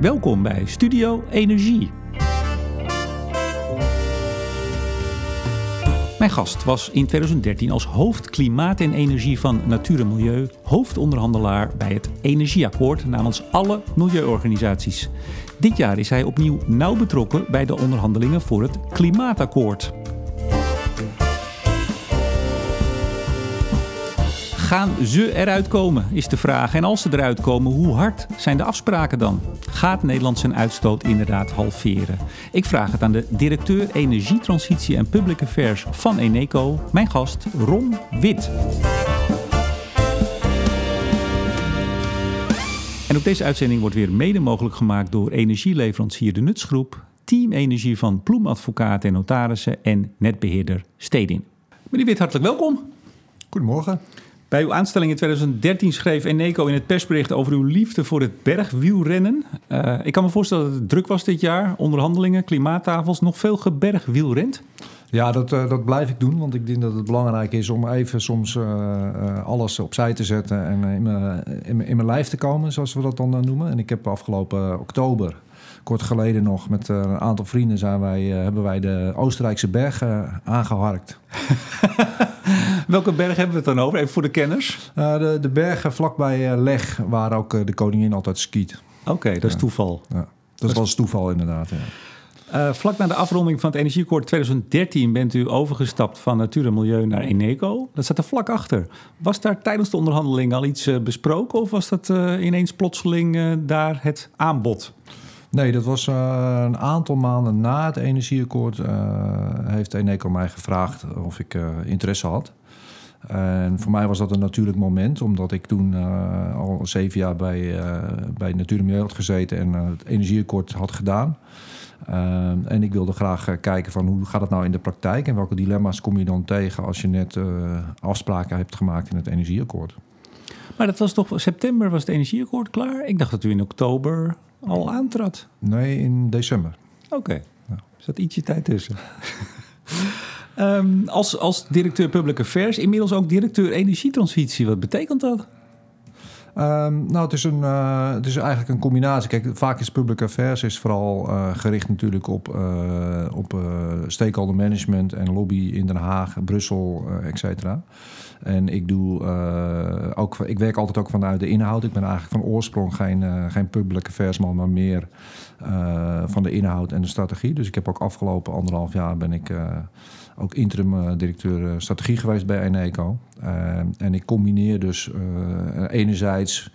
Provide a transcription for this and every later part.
Welkom bij Studio Energie. Mijn gast was in 2013 als hoofd klimaat en energie van Natuur en Milieu hoofdonderhandelaar bij het Energieakkoord namens alle milieuorganisaties. Dit jaar is hij opnieuw nauw betrokken bij de onderhandelingen voor het Klimaatakkoord. Gaan ze eruit komen, is de vraag. En als ze eruit komen, hoe hard zijn de afspraken dan? Gaat Nederland zijn uitstoot inderdaad halveren? Ik vraag het aan de directeur Energietransitie en Public Affairs van Eneco, mijn gast Ron Wit. En ook deze uitzending wordt weer mede mogelijk gemaakt door energieleverancier De Nutsgroep, Team Energie van Ploemadvocaten en Notarissen en netbeheerder Stedin. Meneer Wit, hartelijk welkom. Goedemorgen. Bij uw aanstelling in 2013 schreef Eneco in het persbericht over uw liefde voor het bergwielrennen. Uh, ik kan me voorstellen dat het druk was dit jaar. Onderhandelingen, klimaattafels, nog veel gebergwielrend. Ja, dat, uh, dat blijf ik doen. Want ik denk dat het belangrijk is om even soms uh, alles opzij te zetten en in mijn, in, mijn lijf te komen, zoals we dat dan noemen. En ik heb afgelopen oktober kort geleden nog met een aantal vrienden zijn wij, hebben wij de Oostenrijkse bergen aangeharkt. Welke berg hebben we het dan over? Even voor de kenners. Uh, de, de bergen vlakbij uh, Leg, waar ook uh, de koningin altijd skiet. Oké, okay, dat is toeval. Ja. Dat, dat was toeval inderdaad, ja. vlak na de afronding van het Energieakkoord 2013 bent u overgestapt van Natuur en Milieu naar Eneco. Dat zat er vlak achter. Was daar tijdens de onderhandeling al iets besproken of was dat ineens plotseling daar het aanbod? Nee, dat was een aantal maanden na het energieakkoord. Heeft Eneco mij gevraagd of ik interesse had. En voor mij was dat een natuurlijk moment, omdat ik toen al zeven jaar bij, bij Natuur en Milieu had gezeten en het energieakkoord had gedaan. en ik wilde graag kijken van hoe gaat het nou in de praktijk en welke dilemma's kom je dan tegen als je net afspraken hebt gemaakt in het energieakkoord. Maar dat was toch september was het energieakkoord klaar? Ik dacht dat u in oktober al aantrad? Nee, in december. Oké, okay. er zat ietsje tijd tussen. um, als, als directeur Public Affairs, inmiddels ook directeur Energietransitie. Wat betekent dat? Um, nou, het is, een, uh, het is eigenlijk een combinatie. Kijk, vaak is public affairs is vooral uh, gericht natuurlijk op, uh, op stakeholder management en lobby in Den Haag, Brussel, et cetera. En ik doe ook, ik werk altijd ook vanuit de inhoud. Ik ben eigenlijk van oorsprong geen, geen public affairs man, maar meer van de inhoud en de strategie. Dus ik heb ook afgelopen anderhalf jaar ben ik ook interim directeur strategie geweest bij Eneco. en ik combineer dus enerzijds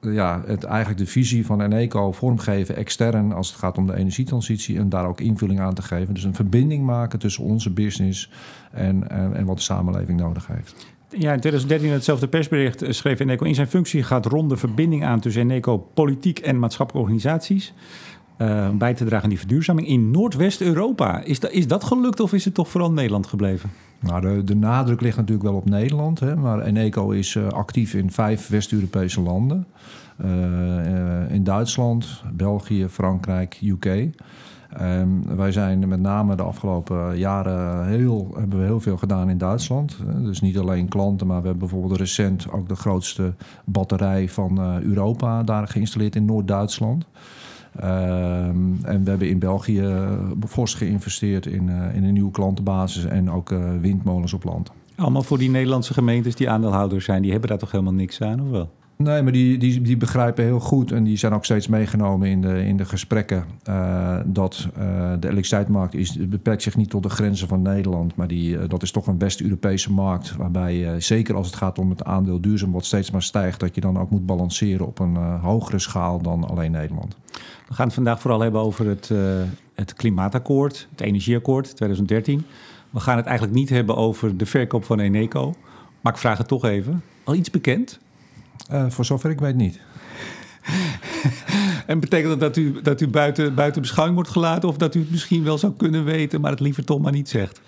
ja, het, eigenlijk de visie van Eneco vormgeven extern als het gaat om de energietransitie en daar ook invulling aan te geven. Dus een verbinding maken tussen onze business en, en, wat de samenleving nodig heeft. Ja, in 2013 hetzelfde persbericht eh, schreef Eneco in zijn functie gaat rond de verbinding aan tussen Eneco politiek en maatschappelijke organisaties. Uh, bij te dragen aan die verduurzaming in Noordwest-Europa. Is, dat, is dat gelukt of is het toch vooral Nederland gebleven? Nou, de, de nadruk ligt natuurlijk wel op Nederland. Hè, maar Eneco is uh, actief in vijf West-Europese landen. Uh, in Duitsland, België, Frankrijk, UK. Um, wij zijn met name de afgelopen jaren heel, hebben we heel veel gedaan in Duitsland. Dus niet alleen klanten, maar we hebben bijvoorbeeld recent ook de grootste batterij van Europa daar geïnstalleerd in Noord-Duitsland. Um, en we hebben in België fors geïnvesteerd in, uh, in een nieuwe klantenbasis en ook uh, windmolens op land. Allemaal voor die Nederlandse gemeentes die aandeelhouders zijn, die hebben daar toch helemaal niks aan, of wel? Nee, maar die, die, die begrijpen heel goed en die zijn ook steeds meegenomen in de, in de gesprekken. Uh, dat uh, de elektriciteitsmarkt is, beperkt zich niet tot de grenzen van Nederland. Maar die, uh, dat is toch een West-Europese markt. Waarbij zeker als het gaat om het aandeel duurzaam wat steeds maar stijgt. Dat je dan ook moet balanceren op een hogere schaal dan alleen Nederland. We gaan het vandaag vooral hebben over het, het klimaatakkoord, het energieakkoord 2013. We gaan het eigenlijk niet hebben over de verkoop van Eneco. Maar ik vraag het toch even. Al iets bekend? Uh, voor zover ik weet niet. en betekent dat dat u, dat u buiten, buiten beschouwing wordt gelaten... of dat u het misschien wel zou kunnen weten, maar het liever toch maar niet zegt?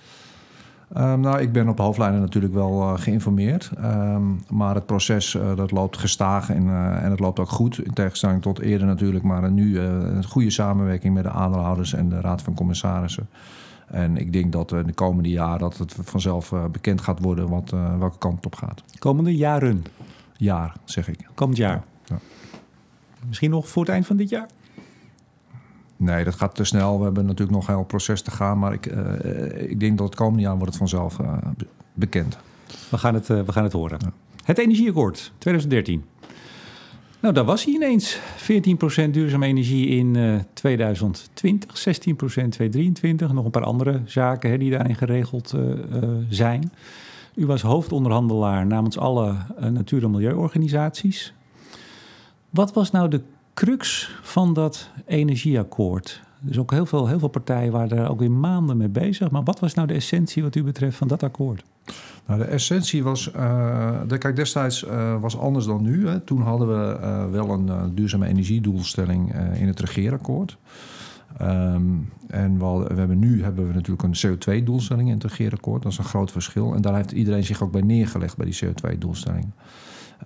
Um, nou, ik ben op hoofdlijnen natuurlijk wel uh, geïnformeerd. Um, maar het proces uh, dat loopt gestaag en, uh, en het loopt ook goed. In tegenstelling tot eerder natuurlijk. Maar nu een goede samenwerking met de aandeelhouders en de Raad van Commissarissen. En ik denk dat in de komende jaren dat het vanzelf bekend gaat worden wat, welke kant het op gaat. Komende jaren? Jaar, zeg ik. Komend jaar. Ja. Misschien nog voor het eind van dit jaar? Nee, dat gaat te snel. We hebben natuurlijk nog een heel proces te gaan. Maar ik, uh, ik denk dat het komende jaar wordt het vanzelf uh, bekend. We gaan het, uh, we gaan het horen. Ja. Het Energieakkoord 2013. Nou, daar was hij ineens. 14% duurzame energie in uh, 2020, 16% 2023. Nog een paar andere zaken hè, die daarin geregeld zijn. U was hoofdonderhandelaar namens alle natuur- en milieuorganisaties. Wat was nou de crux van dat energieakkoord? Er is ook heel veel, heel veel partijen waren er ook weer maanden mee bezig. Maar wat was nou de essentie wat u betreft van dat akkoord? Nou, de essentie was, uh, de, kijk, destijds uh, was anders dan nu. Hè. Toen hadden we wel een duurzame energiedoelstelling in het regeerakkoord. Um, en we, we, hebben nu hebben we natuurlijk een CO2-doelstelling in het regeerakkoord. Dat is een groot verschil. En daar heeft iedereen zich ook bij neergelegd bij die CO2-doelstelling.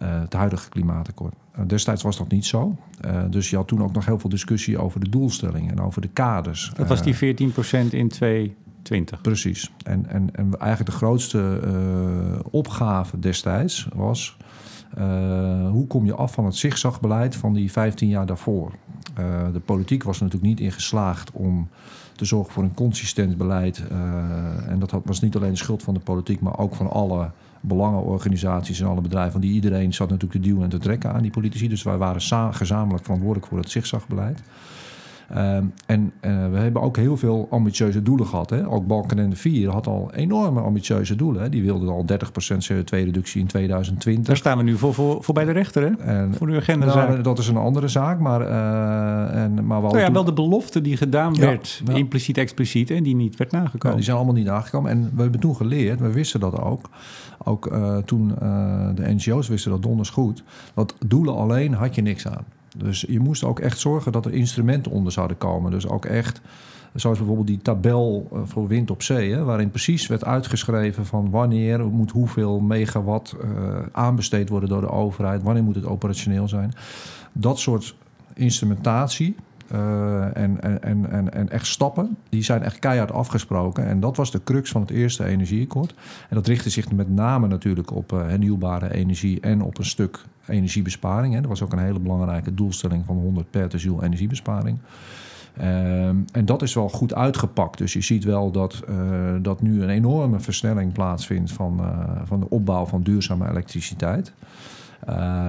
Uh, het huidige klimaatakkoord. Uh, destijds was dat niet zo. Uh, dus je had toen ook nog heel veel discussie over de doelstellingen en over de kaders. Dat was die 14% in 2020. Precies. En, en, en eigenlijk de grootste opgave destijds was... hoe kom je af van het zigzagbeleid van die 15 jaar daarvoor? de politiek was natuurlijk niet in geslaagd om te zorgen voor een consistent beleid. en dat was niet alleen de schuld van de politiek, maar ook van alle belangenorganisaties en alle bedrijven. die iedereen zat natuurlijk te duwen en te trekken aan die politici. Dus wij waren gezamenlijk verantwoordelijk voor het zigzagbeleid. Um, en uh, we hebben ook heel veel ambitieuze doelen gehad. Hè? Ook Balkenende 4 had al enorme ambitieuze doelen. Hè? Die wilden al 30% CO2-reductie in 2020. Daar staan we nu voor, voor, voor bij de rechter, hè? En, voor uw agenda. Nou, dat is een andere zaak. Maar, uh, en, maar nou ja, toen... wel de belofte die gedaan werd, ja. impliciet, expliciet, en die niet werd nagekomen. Ja, die zijn allemaal niet nagekomen. En we hebben toen geleerd, we wisten dat ook. Ook uh, toen de NGO's wisten dat donders goed. Dat doelen alleen had je niks aan. Dus je moest ook echt zorgen dat er instrumenten onder zouden komen. Dus ook echt, zoals bijvoorbeeld die tabel eh, voor wind op zee, hè, waarin precies werd uitgeschreven van wanneer moet hoeveel megawatt uh, aanbesteed worden door de overheid, wanneer moet het operationeel zijn. Dat soort instrumentatie, en, en, en, en echt stappen, die zijn echt keihard afgesproken. En dat was de crux van het eerste energieakkoord. En dat richtte zich met name natuurlijk op uh, hernieuwbare energie en op een stuk energiebesparing. Hè. Er was ook een hele belangrijke doelstelling van 100 per energiebesparing. Uh, en dat is wel goed uitgepakt. Dus je ziet wel dat, uh, dat nu een enorme versnelling plaatsvindt van, van de opbouw van duurzame elektriciteit. Uh,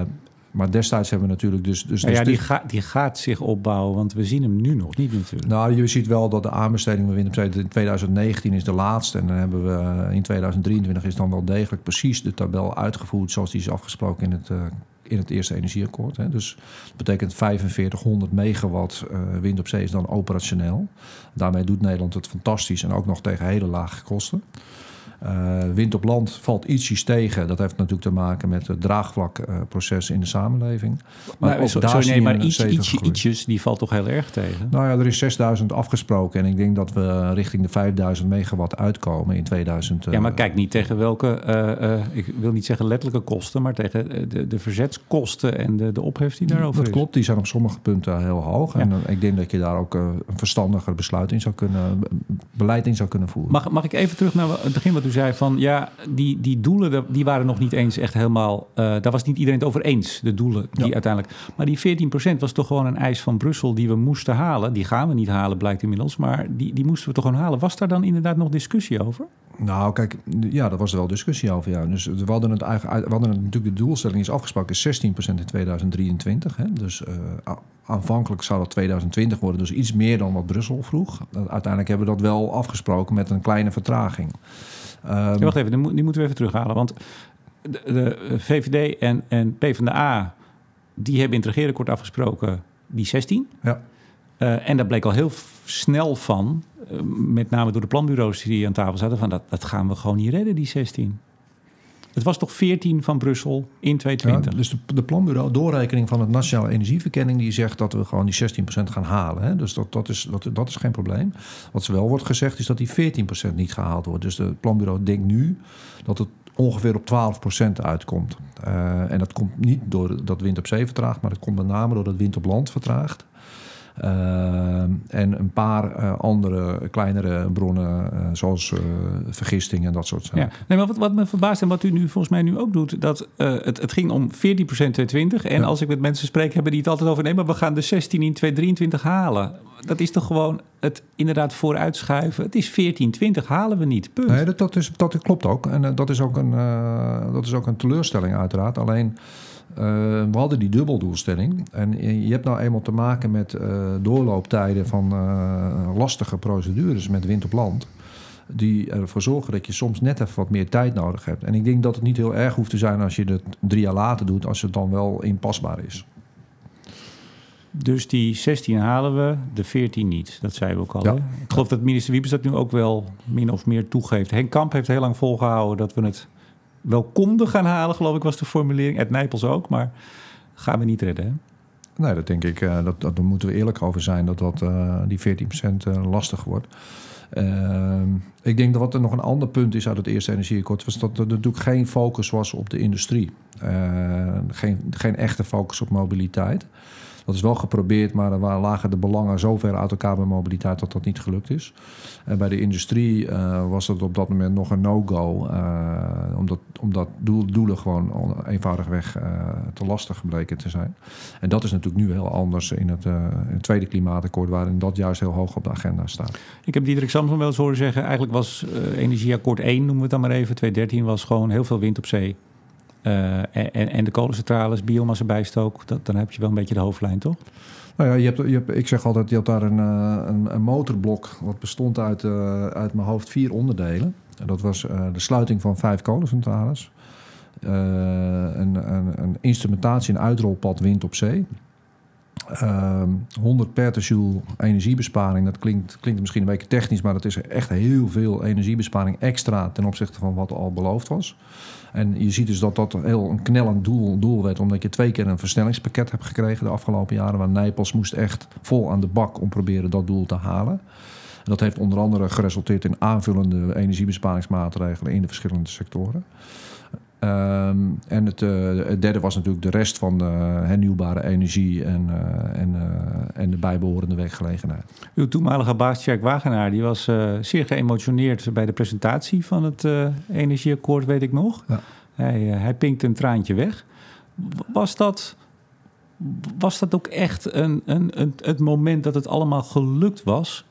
maar destijds hebben we natuurlijk dus... dus, nou ja, die, ga, die gaat zich opbouwen, want we zien hem nu nog niet natuurlijk. Nou, je ziet wel dat de aanbesteding van wind in 2019 is de laatste. En dan hebben we in 2023 is dan wel degelijk precies de tabel uitgevoerd... zoals die is afgesproken in het, uh, in het eerste energieakkoord. Hè. Dus dat betekent 4500 megawatt uh, wind op zee is dan operationeel. Daarmee doet Nederland het fantastisch en ook nog tegen hele lage kosten. Uh, wind op land valt ietsjes tegen. Dat heeft natuurlijk te maken met het draagvlakproces uh, in de samenleving. Maar ook daar sorry, nee, maar iets, ietsje, ietsjes, die valt toch heel erg tegen? Nou ja, er is 6000 afgesproken. En ik denk dat we richting de 5000 megawatt uitkomen in 2000. Ja, maar kijk niet tegen welke, uh, ik wil niet zeggen letterlijke kosten... maar tegen de, de verzetskosten en de, de ophef die daarover dat is. Klopt, die zijn op sommige punten heel hoog. Ja. En ik denk dat je daar ook een verstandiger besluit in zou kunnen... beleid in zou kunnen voeren. Mag, mag ik even terug naar het begin wat u zei van ja, die, die doelen die waren nog niet eens echt helemaal. Uh, daar was niet iedereen het over eens, de doelen die ja. uiteindelijk. Maar die 14% was toch gewoon een eis van Brussel die we moesten halen. Die gaan we niet halen, blijkt inmiddels. Maar die, die moesten we toch gewoon halen. Was daar dan inderdaad nog discussie over? Nou, kijk, ja, daar was er wel discussie over. Ja. Dus we hadden het eigenlijk, we hadden het, natuurlijk de doelstelling is afgesproken, is 16% in 2023. Hè. Dus uh, aanvankelijk zou dat 2020 worden, dus iets meer dan wat Brussel vroeg. Uiteindelijk hebben we dat wel afgesproken met een kleine vertraging. Um, ja, wacht even, die moeten we even terughalen. Want de, de VVD en, en PvdA, die hebben in het regeerakkoord afgesproken die 16. Ja. Uh, en daar bleek al heel snel van, uh, met name door de planbureaus die aan tafel zaten, van dat, dat gaan we gewoon niet redden, die 16. Het was toch 14 van Brussel in 2020? Ja, dus de, planbureau, doorrekening van het Nationale Energieverkenning... die zegt dat we gewoon die 16% gaan halen. Hè? Dus dat, dat, is, dat, is geen probleem. Wat wel wordt gezegd is dat die 14% niet gehaald wordt. Dus het planbureau denkt nu dat het ongeveer op 12% uitkomt. Uh, en dat komt niet door dat wind op zee vertraagt... maar dat komt met name door dat wind op land vertraagt. En een paar andere kleinere bronnen, zoals vergisting en dat soort zaken. Ja. Nee, maar wat, wat me verbaast en wat u nu volgens mij nu ook doet, dat het, het ging om 14% 2020. En als ik met mensen spreek, hebben die het altijd over nee, maar we gaan de 16 in 2023 halen. Dat is toch gewoon het inderdaad vooruitschuiven. Het is 14, 20 halen we niet. Punt. Nee, dat, dat, is, dat klopt ook. En dat, is ook een, dat is ook een teleurstelling uiteraard. Alleen we hadden die dubbeldoelstelling. En je hebt nou eenmaal te maken met uh, doorlooptijden van uh, lastige procedures met wind op land. Die ervoor zorgen dat je soms net even wat meer tijd nodig hebt. En ik denk dat het niet heel erg hoeft te zijn als je het drie jaar later doet, als het dan wel inpasbaar is. Dus die 16 halen we, de 14 niet. Dat zeiden we ook al. Ja. Ik geloof dat minister Wiebes dat nu ook wel min of meer toegeeft. Henk Kamp heeft heel lang volgehouden dat we het wel konden gaan halen, geloof ik was de formulering. Ed Nijpels ook, maar gaan we niet redden. Hè? Nee, dat denk ik. Uh, dat, dat, daar moeten we eerlijk over zijn dat, dat uh, die 14% uh, lastig wordt. Ehm, ik denk dat wat er nog een ander punt is uit het eerste energieakkoord... was dat er natuurlijk geen focus was op de industrie. geen, geen echte focus op mobiliteit. Dat is wel geprobeerd, maar er lagen de belangen zo ver uit elkaar bij mobiliteit dat dat niet gelukt is. En bij de industrie uh, was het op dat moment nog een no-go, uh, omdat, omdat doel, doelen gewoon eenvoudigweg uh, te lastig gebleken te zijn. En dat is natuurlijk nu heel anders in het, in het tweede klimaatakkoord, waarin dat juist heel hoog op de agenda staat. Ik heb Diederik Samson wel eens horen zeggen, eigenlijk was energieakkoord 1, noemen we het dan maar even, 2013 was gewoon heel veel wind op zee. Uh, en, en, de kolencentrales, biomassa bijstook, dat, dan heb je wel een beetje de hoofdlijn, toch? Nou ja, je hebt, je hebt, ik zeg altijd, je had daar een, eh, een, een motorblok... wat bestond uit, uh, uit mijn hoofd vier onderdelen. En dat was de sluiting van vijf kolencentrales... een, een, een instrumentatie- en uitrolpad wind op zee... 100 ehm, petajoule energiebesparing, dat klinkt, klinkt misschien een beetje technisch, maar dat is echt heel veel energiebesparing extra ten opzichte van wat al beloofd was. En je ziet dus dat dat heel een knellend doel, doel werd, omdat je twee keer een versnellingspakket hebt gekregen de afgelopen jaren, waar Nijpels moest echt vol aan de bak om proberen dat doel te halen. dat heeft onder andere geresulteerd in aanvullende energiebesparingsmaatregelen in de verschillende sectoren. Ehm, en het, uh, het, derde was natuurlijk de rest van de hernieuwbare energie en, uh, en, en de bijbehorende werkgelegenheid. Uw toenmalige baas Jack Wagenaar die was zeer geëmotioneerd bij de presentatie van het energieakkoord, weet ik nog. Ja. Hij, hij pinkte een traantje weg. Was dat, was dat ook echt een, een, een, het moment dat het allemaal gelukt was?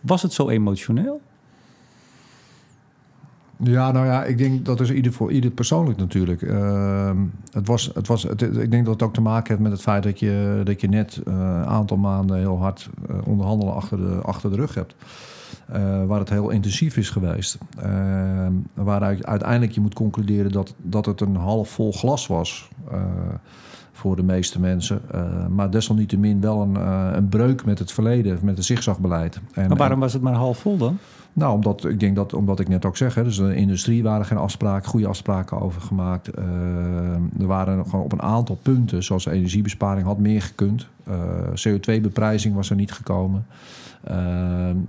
Was het zo emotioneel? Ja, nou ja, ik denk dat is ieder voor ieder persoonlijk natuurlijk. Uh, het was, het was, ik denk dat het ook te maken heeft met het feit dat je, dat je net een uh, aantal maanden heel hard uh, onderhandelen achter de, achter de rug hebt. Uh, waar het heel intensief is geweest. Ehm, waaruit uiteindelijk je moet concluderen dat, dat het een half vol glas was voor de meeste mensen. maar desalniettemin wel een, een breuk met het verleden, met het zigzagbeleid. En, maar waarom was het maar half vol dan? Nou, omdat ik denk dat, omdat ik net ook zeg, hè, dus de industrie waren geen afspraken, goede afspraken over gemaakt. Uh, er waren gewoon op een aantal punten, zoals energiebesparing, had meer gekund. Uh, eh, CO2-beprijzing was er niet gekomen. Uh,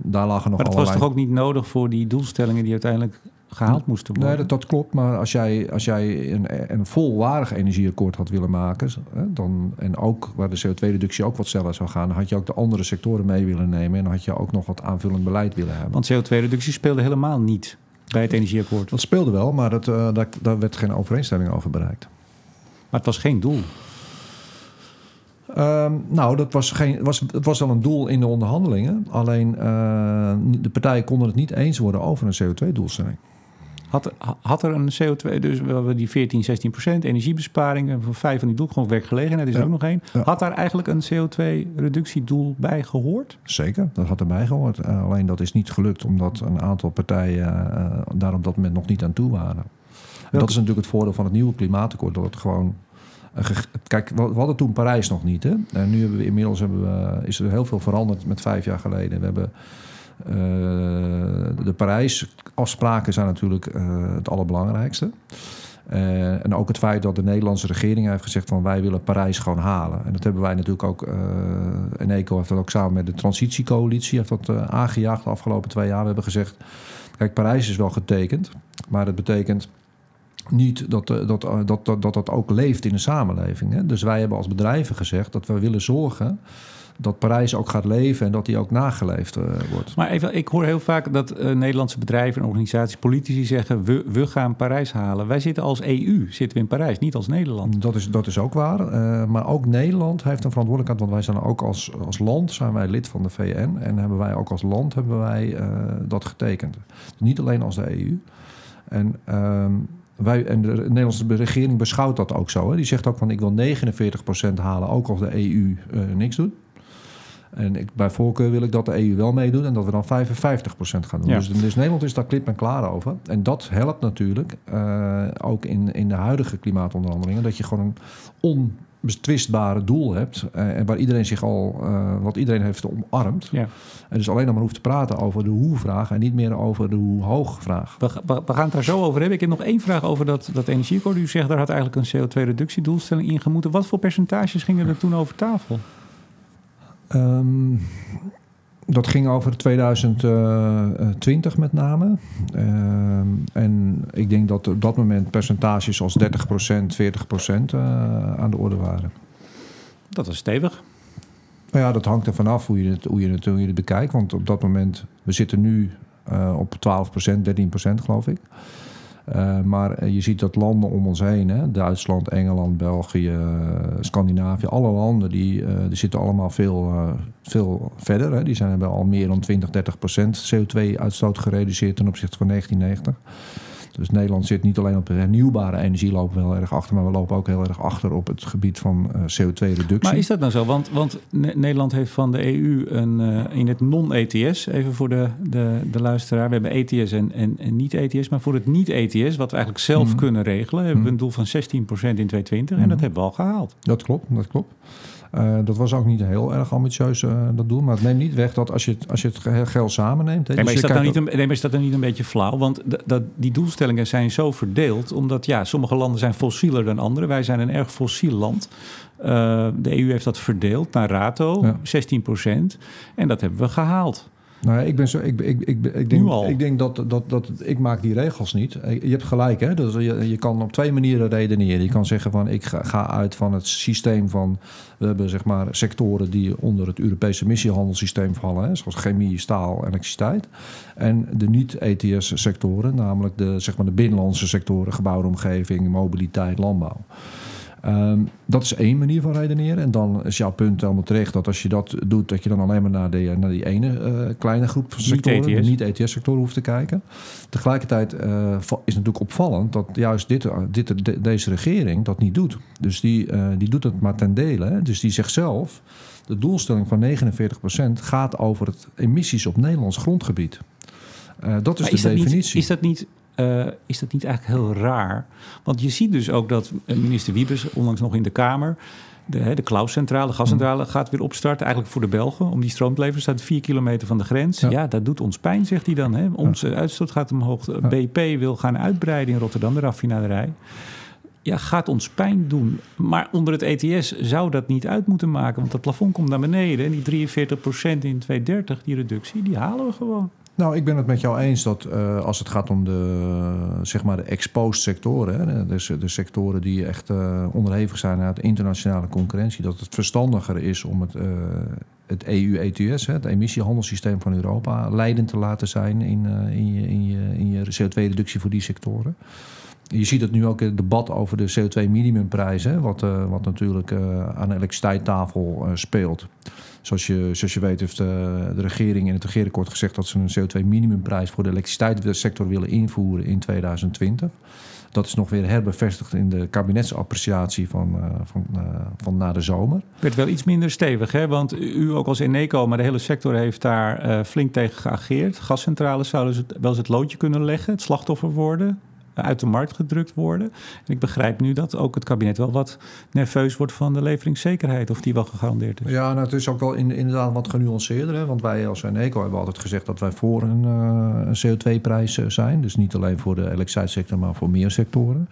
daar lagen nog maar dat was toch ook niet nodig voor die doelstellingen die uiteindelijk gehaald moesten worden. Nee, dat, dat, klopt. Maar als jij, als jij een, een volwaardig energieakkoord had willen maken... Hè, dan, en ook waar de CO2-reductie ook wat sneller zou gaan... dan had je ook de andere sectoren mee willen nemen... en dan had je ook nog wat aanvullend beleid willen hebben. Want CO2-reductie speelde helemaal niet bij het energieakkoord. Dat speelde wel, maar dat, uh, daar, daar werd geen overeenstemming over bereikt. Maar het was geen doel. Um, nou, dat was, geen, was, het was wel een doel in de onderhandelingen. Alleen uh, de partijen konden het niet eens worden over een CO2-doelstelling. Had, had er een CO2, dus we hebben die 14, 16 procent energiebesparing voor vijf van die doelgroep werkgelegenheid is er ook nog één. Had daar eigenlijk een CO2-reductiedoel bij gehoord? Zeker, dat had erbij gehoord. Uh, alleen dat is niet gelukt omdat een aantal partijen uh, daar op dat moment nog niet aan toe waren. En dat is natuurlijk het voordeel van het nieuwe klimaatakkoord, dat het gewoon Kijk, we hadden toen Parijs nog niet. Hè? En nu hebben we inmiddels hebben we, is er heel veel veranderd met vijf jaar geleden. We hebben uh, de Parijs-afspraken zijn natuurlijk uh, het allerbelangrijkste. Uh, en ook het feit dat de Nederlandse regering heeft gezegd van wij willen Parijs gewoon halen. En dat hebben wij natuurlijk ook, uh, Eneco heeft dat ook samen met de transitiecoalitie heeft dat aangejaagd de afgelopen twee jaar. We hebben gezegd, kijk Parijs is wel getekend, maar dat betekent niet dat dat, dat, dat, dat, dat ook leeft in de samenleving. Hè? Dus wij hebben als bedrijven gezegd dat we willen zorgen dat Parijs ook gaat leven en dat die ook nageleefd uh, wordt. Maar even, ik hoor heel vaak dat uh, Nederlandse bedrijven en organisaties, politici zeggen: we, we gaan Parijs halen. Wij zitten als EU zitten we in Parijs, niet als Nederland. Dat is, dat is ook waar. Uh, maar ook Nederland heeft een verantwoordelijkheid, want wij zijn ook als, als land zijn wij lid van de VN en hebben wij ook als land hebben wij dat getekend. Niet alleen als de EU. En ehm, wij, en de Nederlandse regering beschouwt dat ook zo. Hè. Die zegt ook van ik wil 49% halen, ook als de EU uh, niks doet. En ik, bij voorkeur wil ik dat de EU wel meedoet en dat we dan 55% gaan doen. Ja. Dus, dus, Nederland is daar klip en klaar over. En dat helpt natuurlijk uh, ook in, in de huidige klimaatonderhandelingen. Dat je gewoon een on betwistbare doel hebt. Uh, en waar iedereen zich al, uh, wat iedereen heeft omarmd. Ja. En dus alleen nog maar hoeft te praten over de hoe-vraag en niet meer over de hoe-hoog-vraag. We, we, we, gaan het daar zo over hebben. Ik heb nog één vraag over dat, dat energieakkoord. U zegt daar had eigenlijk een CO2-reductiedoelstelling in gemoeten. Wat voor percentages gingen er toen over tafel? Um, dat ging over 2020 met name. Uh, en ik denk dat op dat moment percentages als 30%, 40% uh, aan de orde waren. Dat is stevig. Nou ja, dat hangt er vanaf hoe je het, hoe je het, hoe je het bekijkt. Want op dat moment, we zitten nu uh, op 12%, 13% geloof ik. Uh, maar eh, je ziet dat landen om ons heen, hè, Duitsland, Engeland, België, uh, Scandinavië, alle landen, die, uh, die zitten allemaal veel, veel verder. Hè. Die zijn, hebben al meer dan 20, 30 procent CO2-uitstoot gereduceerd ten opzichte van 1990. Dus Nederland zit niet alleen op de hernieuwbare energie, lopen we heel erg achter, maar we lopen ook heel erg achter op het gebied van uh, CO2-reductie. Maar is dat nou zo? Want, want Nederland heeft van de EU een, uh, in het non-ETS, even voor de, de, de luisteraar, we hebben ETS en, en, en niet-ETS, maar voor het niet-ETS, wat we eigenlijk zelf mm. kunnen regelen, hebben we een doel van 16% in 2020 mm. en dat hebben we al gehaald. Dat klopt, dat klopt. Uh, dat was ook niet heel erg ambitieus, uh, dat doel. Maar het neemt niet weg dat als je het, als je het geld samenneemt... Nee, maar, dus is dat dan niet een, nee, maar is dat dan niet een beetje flauw? Want dat, die doelstellingen zijn zo verdeeld... omdat ja, sommige landen zijn fossieler dan andere. Wij zijn een erg fossiel land. Uh, de EU heeft dat verdeeld naar rato, ja. 16 procent. En dat hebben we gehaald. Nou, ik ben zo. Ik, ik, ik, ik denk, ik denk dat, dat, dat ik maak die regels niet. Je hebt gelijk, hè? Dus je, je kan op twee manieren redeneren. Je kan zeggen van ik ga, ga uit van het systeem van. We hebben zeg maar sectoren die onder het Europese missiehandelssysteem vallen, hè, zoals chemie, staal, elektriciteit. En de niet-ETS-sectoren, namelijk de, zeg maar de binnenlandse sectoren, gebouwde omgeving, mobiliteit, landbouw. Um, dat is één manier van redeneren. En dan is jouw punt helemaal terecht dat als je dat doet, dat je dan alleen maar naar, de, naar die ene uh, kleine groep van sectoren, de niet-ETS-sectoren, hoeft te kijken. Tegelijkertijd uh, is natuurlijk opvallend dat juist dit, dit, de, deze regering dat niet doet. Dus die, uh, die doet het maar ten dele. Hè. Dus die zegt zelf, de doelstelling van 49% gaat over het emissies op Nederlands grondgebied. dat is maar de is definitie. Niet, is dat niet uh, is dat niet eigenlijk heel raar? Want je ziet dus ook dat minister Wiebes, onlangs nog in de Kamer, de, de Klauscentrale, de gascentrale, gaat weer opstarten. Eigenlijk voor de Belgen, om die stroom te leveren. Staat vier kilometer van de grens. Ja, dat doet ons pijn, zegt hij dan. Hè? Onze uitstoot gaat omhoog. Ja. BP wil gaan uitbreiden in Rotterdam, de raffinaderij. Ja, gaat ons pijn doen. Maar onder het ETS zou dat niet uit moeten maken. Want het plafond komt naar beneden. En die 43% in 2030, die reductie, die halen we gewoon. Nou, ik ben het met jou eens dat uh, als het gaat om de, zeg maar de exposed sectoren, hè, de sectoren die echt uh, onderhevig zijn aan de internationale concurrentie, dat het verstandiger is om het, uh, het EU-ETS, het emissiehandelssysteem van Europa, leidend te laten zijn in, in je, in je, in je CO2-reductie voor die sectoren. Je ziet het nu ook in het debat over de CO2-minimumprijs, wat, wat natuurlijk aan de elektriciteitstafel speelt. Zoals je, je weet heeft de, eh, regering in het regeerakkoord gezegd dat ze een CO2-minimumprijs voor de elektriciteitssector willen invoeren in 2020. Dat is nog weer herbevestigd in de kabinetsappreciatie van, van, van na de zomer. Werd wel iets minder stevig, hè? want u ook als Eneco, maar de hele sector heeft daar flink tegen geageerd. Gascentrales zouden wel eens het loodje kunnen leggen, het slachtoffer worden uit de markt gedrukt worden. En ik begrijp nu dat ook het kabinet wel wat nerveus wordt van de leveringszekerheid, of die wel gegarandeerd is. Ja, nou, het is ook wel in, inderdaad wat genuanceerder. Hè? Want wij als Eneco hebben altijd gezegd dat wij voor een, een CO2-prijs eh, zijn. Dus niet alleen voor de elektriciteitssector, maar voor meer sectoren.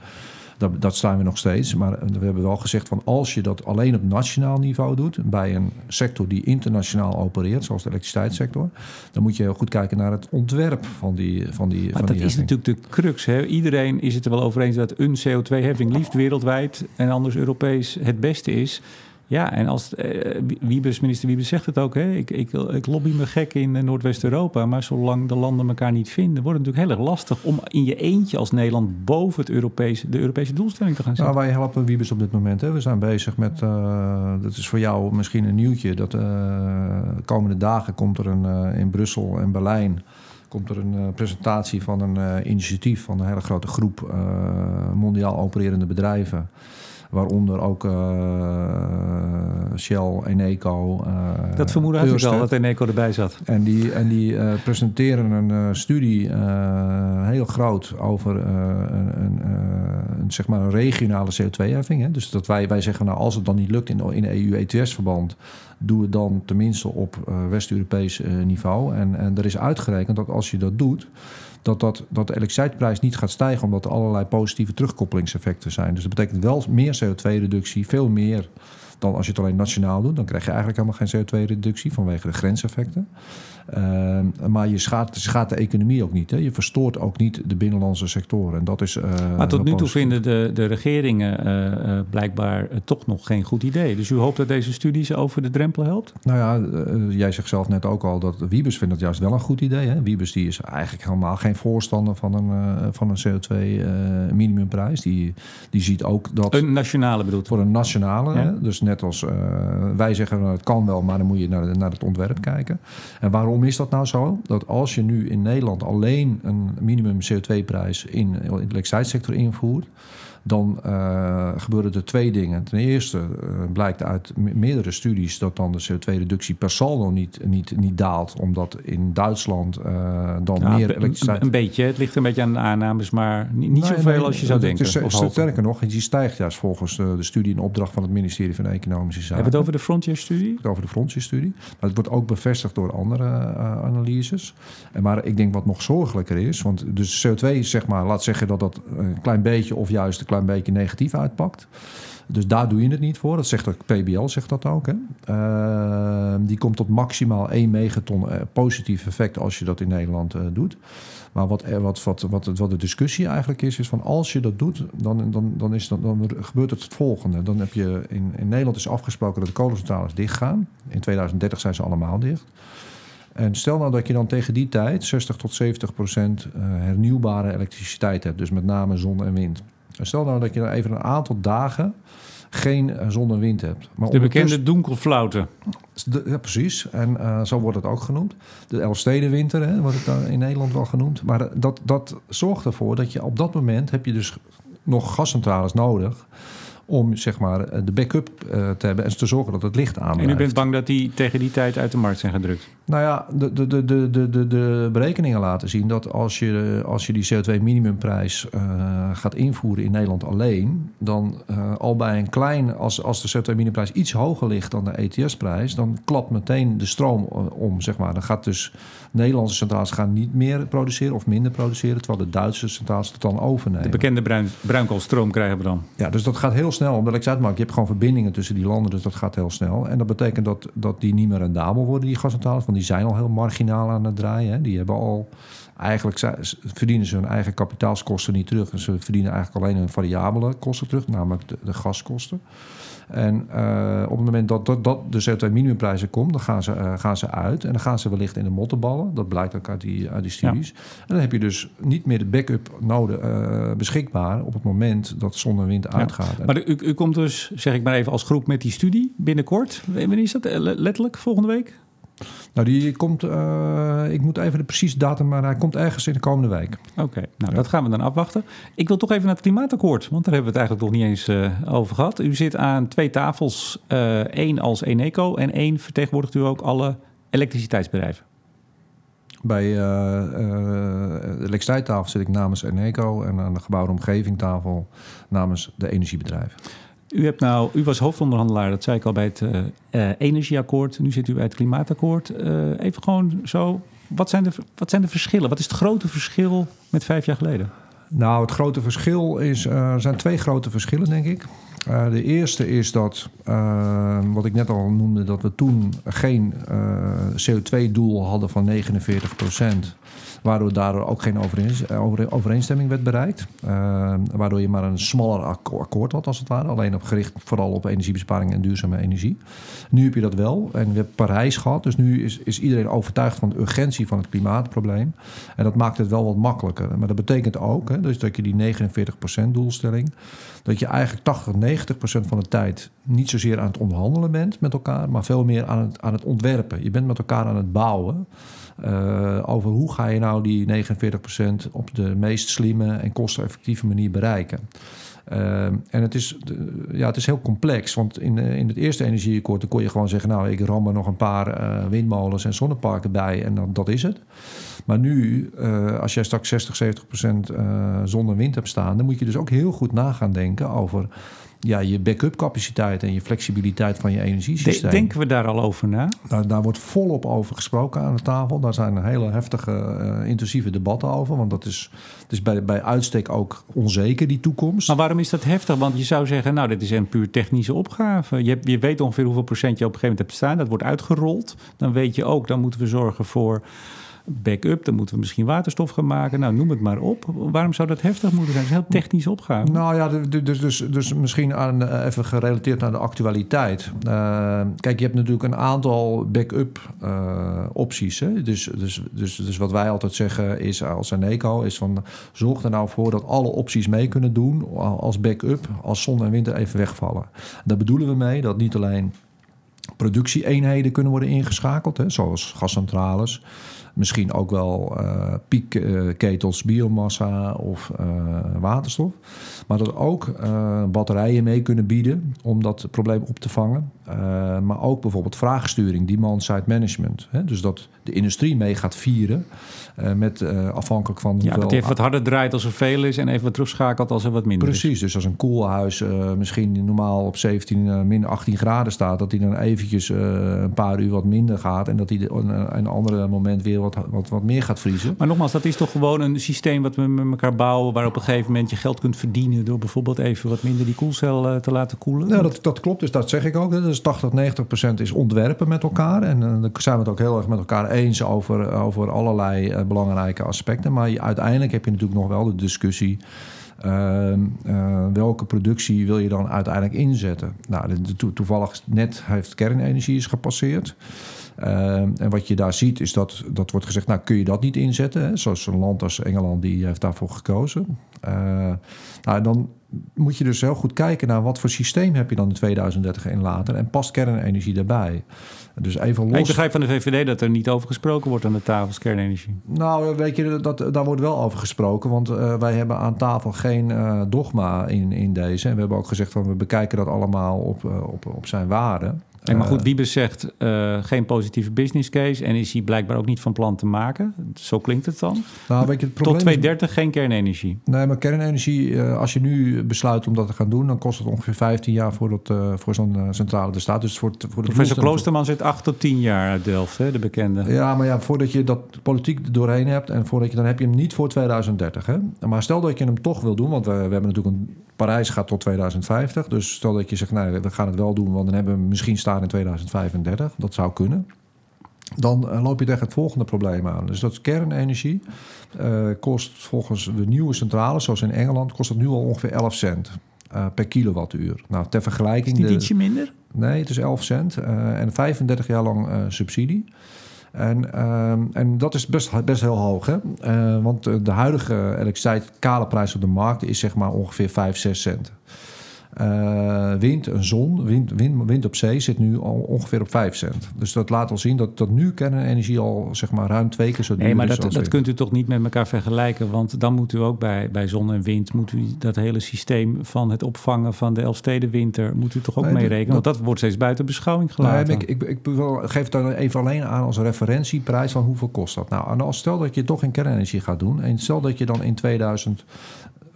Dat, dat staan we nog steeds. Maar we hebben wel gezegd van als je dat alleen op nationaal niveau doet, bij een sector die internationaal opereert, zoals de elektriciteitssector, dan moet je heel goed kijken naar het ontwerp van die. Van die maar van dat die is natuurlijk de crux. Hè? Iedereen is het er wel over eens dat een CO2-heffing liefst wereldwijd en anders Europees het beste is. Ja, en als uh, Wiebes, minister Wiebes zegt het ook, hè? Ik, ik, ik lobby me gek in Noordwest-Europa, maar zolang de landen elkaar niet vinden, wordt het natuurlijk heel erg lastig om in je eentje als Nederland boven het Europese, de Europese doelstelling te gaan zitten. Nou, wij helpen Wiebes op dit moment. Hè. We zijn bezig met, uh, dat is voor jou misschien een nieuwtje, dat uh, komende dagen komt er een, in Brussel en Berlijn komt er een presentatie van een initiatief van een hele grote groep mondiaal opererende bedrijven Waaronder ook uh, Shell, Eneco. Uh, dat vermoeden had ik al, dat Eneco erbij zat. En die, en die uh, presenteren een studie heel groot over een, een, een, zeg maar een regionale CO2-heffing. Dus dat wij, wij zeggen, nou, als het dan niet lukt in, in EU-ETS-verband, doe het dan tenminste op West-Europees niveau. En, en er is uitgerekend dat als je dat doet dat, dat, dat de elektriciteitsprijs niet gaat stijgen omdat er allerlei positieve terugkoppelingseffecten zijn. Dus dat betekent wel meer CO2-reductie, veel meer dan als je het alleen nationaal doet. Dan krijg je eigenlijk helemaal geen CO2-reductie vanwege de grenseffecten. Uh, maar je schaadt, schaadt de economie ook niet. Hè. Je verstoort ook niet de binnenlandse sectoren. En dat is, uh, maar tot nu toe vinden de, de regeringen uh, blijkbaar toch nog geen goed idee. Dus u hoopt dat deze studie ze over de drempel helpt? Nou ja, jij zegt zelf net ook al dat Wiebes vindt het juist wel een goed idee. Hè? Wiebes die is eigenlijk helemaal geen voorstander van een, van een CO2-minimumprijs. die, die ziet ook dat... Een nationale bedoelt Voor een nationale. Ja. Dus net als wij zeggen, nou, het kan wel, maar dan moet je naar, naar het ontwerp kijken. En waarom waarom is dat nou zo? Dat als je nu in Nederland alleen een minimum CO2-prijs in de elektriciteitssector invoert, dan uh, gebeuren er twee dingen. Ten eerste uh, blijkt uit meerdere studies dat dan de CO2-reductie per saldo niet, niet, niet daalt, omdat in Duitsland uh, dan meer elektriciteit... Een beetje, het ligt een beetje aan de aannames, maar niet, niet nee, zoveel nee, als je zou denken. Het is sterker nog, die stijgt juist volgens de, de studie in opdracht van het ministerie van Economische Zaken. Hebben we het over de Frontier-studie? Over de Frontier-studie. Maar het wordt ook bevestigd door andere analyses. En maar ik denk wat nog zorgelijker is, want dus CO2, zeg maar, laat zeggen dat dat een klein beetje of juist een klein een beetje negatief uitpakt. Dus daar doe je het niet voor. Dat zegt ook PBL, zegt dat ook. Hè? Uh, die komt tot maximaal 1 megaton uh, positief effect als je dat in Nederland uh, doet. Maar wat, wat, wat, wat, wat de discussie eigenlijk is, is van als je dat doet, dan, dan, dan, is dat, dan gebeurt het het volgende. Dan heb je in, in Nederland is afgesproken dat de kolencentrales dichtgaan. In 2030 zijn ze allemaal dicht. En stel nou dat je dan tegen die tijd 60 tot 70 procent hernieuwbare elektriciteit hebt. Dus met name zon en wind. Stel nou dat je dan even een aantal dagen geen uh, zon en wind hebt. Maar de bekende donkerflauten. Ja, precies. En uh, zo wordt het ook genoemd. De Elfstedenwinter hè, wordt het dan in Nederland wel genoemd. Maar dat, dat zorgt ervoor dat je op dat moment heb je dus nog gascentrales nodig om zeg maar, eh, de backup te hebben en te zorgen dat het licht aan En u bent bang dat die tegen die tijd uit de markt zijn gedrukt? Nou ja, de, de, de, de, de, de berekeningen laten zien dat als je, als je die CO2-minimumprijs uh, gaat invoeren in Nederland alleen, dan uh, al bij een klein, als, als de CO2-minimumprijs iets hoger ligt dan de ETS-prijs, dan klapt meteen de stroom om, zeg maar. Dan gaat dus Nederlandse centrales gaan niet meer produceren of minder produceren, terwijl de Duitse centrales het dan overnemen. De bekende bruin, bruinkoolstroom krijgen we dan? Ja, dus dat gaat heel snel. Omdat ik zei, je hebt gewoon verbindingen tussen die landen, dus dat gaat heel snel. En dat betekent dat, dat die niet meer rendabel worden, die gascentrales, want die zijn al heel marginaal aan het draaien. Hè. Die hebben al eigenlijk verdienen ze hun eigen kapitaalskosten niet terug. Ze verdienen eigenlijk alleen hun variabele kosten terug, namelijk de, de gaskosten. En uh, op het moment dat, dat, dat de CO2-minimumprijzen komt, dan gaan ze, uh, gaan ze uit. En dan gaan ze wellicht in de mottenballen. Dat blijkt ook uit die, uit die studies. Ja. En dan heb je dus niet meer de backup nodig, uh, beschikbaar op het moment dat zon en wind ja. uitgaat. Maar u, u komt dus, zeg ik maar even, als groep met die studie binnenkort. Wanneer is dat? Letterlijk volgende week? Nou, die komt, uh, ik moet even de precieze datum, maar hij komt ergens in de komende week. Oké, okay, nou ja. dat gaan we dan afwachten. Ik wil toch even naar het klimaatakkoord, want daar hebben we het eigenlijk nog niet eens uh, over gehad. U zit aan twee tafels, uh, één als Eneco en één vertegenwoordigt u ook alle elektriciteitsbedrijven. Bij de elektriciteitstafel zit ik namens Eneco en aan de gebouwde omgevingtafel namens de energiebedrijven. U, hebt nou, u was hoofdonderhandelaar, dat zei ik al bij het uh, uh, energieakkoord. Nu zit u bij het klimaatakkoord. Uh, even gewoon zo, wat zijn, de, wat zijn de verschillen? Wat is het grote verschil met vijf jaar geleden? Nou, het grote verschil is, er zijn twee grote verschillen, denk ik. De eerste is dat, wat ik net al noemde, dat we toen geen CO2-doel hadden van 49 procent. Waardoor daardoor ook geen overeenstemming werd bereikt. waardoor je maar een smaller akkoord had, als het ware. Alleen op gericht vooral op energiebesparing en duurzame energie. Nu heb je dat wel. En we hebben Parijs gehad. Dus nu is, is iedereen overtuigd van de urgentie van het klimaatprobleem. En dat maakt het wel wat makkelijker. Maar dat betekent ook hè, dus dat je die 49% doelstelling. dat je eigenlijk 80, 90% van de tijd niet zozeer aan het onderhandelen bent met elkaar. maar veel meer aan het, aan het ontwerpen. Je bent met elkaar aan het bouwen. Uh, over hoe ga je nou die 49% op de meest slimme en kosteneffectieve manier bereiken. Uh, en het is, ja, het is heel complex, want in, in het eerste energieakkoord kon je gewoon zeggen... nou, ik ram er nog een paar windmolens en zonneparken bij en dan, dat is het. Maar nu, als jij straks 60, 70 procent en wind hebt staan... dan moet je dus ook heel goed na gaan denken over ja, je backup capaciteit en je flexibiliteit van je energiesysteem. Denken we daar al over na? Daar, daar wordt volop over gesproken aan de tafel. Daar zijn hele heftige, uh, intensieve debatten over. Want dat is, het is bij, bij uitstek ook onzeker, die toekomst. Maar waarom is dat heftig? Want je zou zeggen, nou, dit is een puur technische opgave. Je, je weet ongeveer hoeveel procent je op een gegeven moment hebt staan. Dat wordt uitgerold. Dan weet je ook, dan moeten we zorgen voor backup, dan moeten we misschien waterstof gaan maken. Nou, noem het maar op. Waarom zou dat heftig moeten zijn? Dat is een heel technische opgave. Nou ja, dus, dus, dus misschien aan, eh, even gerelateerd naar de actualiteit. Uh, kijk, je hebt natuurlijk een aantal backup uh, opties. Hè? Dus, dus, dus, dus wat wij altijd zeggen is als Eneco... is van zorg er nou voor dat alle opties mee kunnen doen... als backup als zon en winter even wegvallen. Daar bedoelen we mee dat niet alleen productieeenheden kunnen worden ingeschakeld... Hè, zoals gascentrales... Misschien ook wel uh, piekketels, biomassa of uh, waterstof. Maar dat ook uh, batterijen mee kunnen bieden om dat probleem op te vangen. Maar ook bijvoorbeeld vraagsturing, demand-side management. Hè? Dus dat de industrie mee gaat vieren met afhankelijk van. Ja, dat even wat harder draait als er veel is en even wat terugschakelt als er wat minder Precies, is. dus als een koelhuis misschien normaal op 17, min 18 graden staat... dat die dan eventjes een paar uur wat minder gaat... en dat die een andere moment weer wat, wat, wat meer gaat vriezen. Maar nogmaals, dat is toch gewoon een systeem wat we met elkaar bouwen... waar op een gegeven moment je geld kunt verdienen... door bijvoorbeeld even wat minder die koelcel uh, te laten koelen? Nou, dat, dat klopt, dus dat zeg ik ook. Dus 80, 90 procent is ontwerpen met elkaar. En uh, dan zijn we het ook heel erg met elkaar eens over, over allerlei uh, belangrijke aspecten. Maar uiteindelijk heb je natuurlijk nog wel de discussie... Uh, welke productie wil je dan uiteindelijk inzetten? Nou, toevallig net heeft kernenergie is gepasseerd. Uh, en wat je daar ziet is dat, dat wordt gezegd, nou kun je dat niet inzetten? Hè? Zoals een land als Engeland, die heeft daarvoor gekozen. nou, dan moet je dus heel goed kijken naar wat voor systeem heb je dan in 2030 en later. En past kernenergie daarbij? Dus even los... Ik begrijp van de VVD dat er niet over gesproken wordt aan de tafels kernenergie. Nou, weet je, dat, daar wordt wel over gesproken. Want uh, wij hebben aan tafel geen uh, dogma in, in deze. En we hebben ook gezegd van we bekijken dat allemaal op, uh, op, op zijn waarde. Nee, maar goed, Wiebes zegt uh, geen positieve business case en is hij blijkbaar ook niet van plan te maken. Zo klinkt het dan. Nou, weet je, het probleem Tot 2030 geen kernenergie. Nee, maar kernenergie, uh, als je nu besluit om dat te gaan doen, dan kost het ongeveer 15 jaar voordat uh, voor zo'n centrale er staat. Dus voor, voor de Professor Kloosterman zit 8 tot 10 jaar uit Delft, hè, de bekende. Ja, maar ja, voordat je dat politiek doorheen hebt en voordat je dan heb je hem niet voor 2030. Hè? Maar stel dat je hem toch wil doen, want we, we hebben natuurlijk een Parijs gaat tot 2050. Dus stel dat je zegt, nou, we gaan het wel doen, want dan hebben we misschien staan in 2035. Dat zou kunnen. Dan uh, loop je tegen het volgende probleem aan. Dus dat is kernenergie. Uh, kost volgens de nieuwe centrales, zoals in Engeland, kost het nu al ongeveer 11 cent. Uh, per kilowattuur. Nou, ter vergelijking. Is dit ietsje minder? Nee, het is 11 cent. en 35 jaar lang subsidie. En, uh, en dat is best, best heel hoog. Hè? Uh, want de huidige elektriciteit, kale prijs op de markt, is zeg maar ongeveer 5, 6 cent. Uh, wind en zon, wind, wind, wind op zee zit nu al ongeveer op 5 cent. Dus dat laat al zien dat, dat nu kernenergie al zeg maar ruim twee keer zo duur nee, maar is. dat, dat kunt u toch niet met elkaar vergelijken? Want dan moet u ook bij, bij zon en wind, moet u dat hele systeem van het opvangen van de Elfstedenwinter, moet u toch ook nee, mee rekenen? Want dat wordt steeds buiten beschouwing gelaten. Nee, ik, ik, ik geef het dan even alleen aan als referentieprijs van hoeveel kost dat. Nou, en als stel dat je toch in kernenergie gaat doen en stel dat je dan in 2000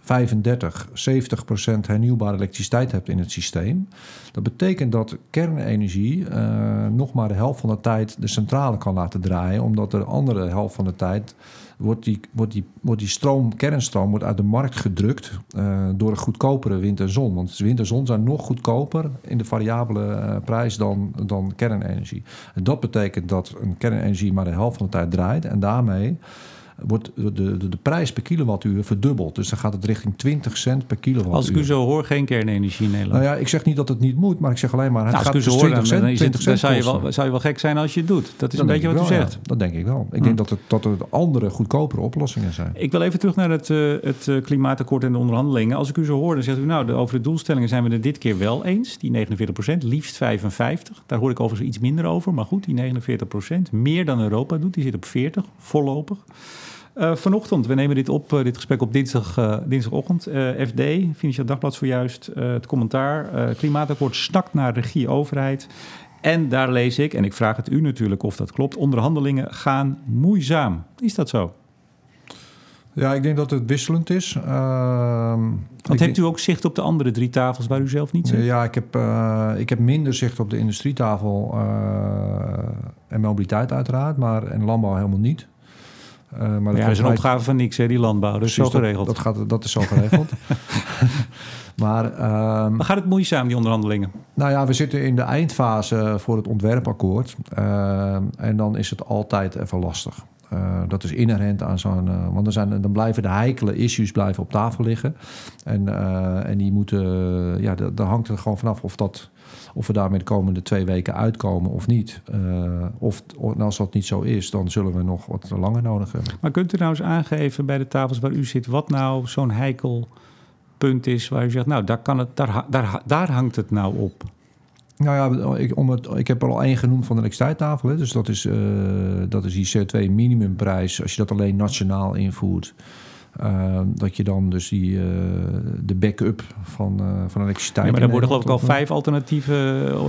35, 70 procent hernieuwbare elektriciteit hebt in het systeem. Dat betekent dat kernenergie uh, nog maar de helft van de tijd de centrale kan laten draaien, omdat de andere helft van de tijd wordt die, wordt die, wordt die stroom, kernstroom, wordt uit de markt gedrukt uh, door een goedkopere wind en zon. Want wind en zon zijn nog goedkoper in de variabele uh, prijs dan, dan kernenergie. En dat betekent dat een kernenergie maar de helft van de tijd draait en daarmee wordt de, de, de prijs per kilowattuur verdubbeld. Dus dan gaat het richting 20 cent per kilowattuur. Als ik u zo hoor, geen kernenergie in Nederland. Nou ja, ik zeg niet dat het niet moet, maar ik zeg alleen maar... Het nou, gaat als dus ik u zo 20 hoor, cent, dan, is 20 het, dan cent zou, je wel, zou je wel gek zijn als je het doet. Dat is Dat een beetje wat u zegt. ja. dat denk ik wel. Ik Hm. denk dat, het, dat er andere, goedkopere oplossingen zijn. Ik wil even terug naar het, uh, het uh, klimaatakkoord en de onderhandelingen. Als ik u zo hoor, dan zegt u nou, de, over de doelstellingen zijn we het dit keer wel eens. Die 49 procent, liefst 55. Daar hoor ik overigens iets minder over. Maar goed, die 49 procent, meer dan Europa doet. Die zit op 40, voorlopig. Uh, vanochtend, we nemen dit op, uh, dit gesprek op dinsdag, uh, dinsdagochtend. FD, Financieel Dagblad zojuist, het commentaar. klimaatakkoord snakt naar regie-overheid. En daar lees ik, en ik vraag het u natuurlijk of dat klopt... onderhandelingen gaan moeizaam. Is dat zo? Ja, ik denk dat het wisselend is. Uh, Want heeft u ook zicht op de andere drie tafels waar u zelf niet zit? Ja, ik heb, uh, ik heb minder zicht op de industrietafel uh, en mobiliteit uiteraard, maar en landbouw helemaal niet. Uh, maar ja, dat is een opgave van niks, hè, die landbouw. Dat is zo geregeld. Dat, dat, gaat, dat is zo geregeld. maar, um, maar gaat het moeizaam, die onderhandelingen? Nou ja, we zitten in de eindfase voor het ontwerpakkoord. Uh, en dan is het altijd even lastig. Uh, dat is inherent aan zo'n. Uh, want dan, zijn, dan blijven de heikele issues blijven op tafel liggen. En, en die moeten. ja, daar hangt er gewoon vanaf of, dat, of we daarmee de komende twee weken uitkomen of niet. of en als dat niet zo is, dan zullen we nog wat langer nodig hebben. Maar kunt u nou eens aangeven bij de tafels waar u zit, wat nou zo'n heikel punt is waar u zegt, nou, daar, kan het, daar, daar, daar hangt het nou op? Nou ja, ik, om het, ik heb er al één genoemd van de elektriciteitstafel. Hè. Dus dat is, uh, dat is die CO2-minimumprijs. Als je dat alleen nationaal invoert... Uh, dat je dan dus die, uh, de backup van, uh, van elektriciteit... Ja, maar er worden geloof ik al vijf alternatieven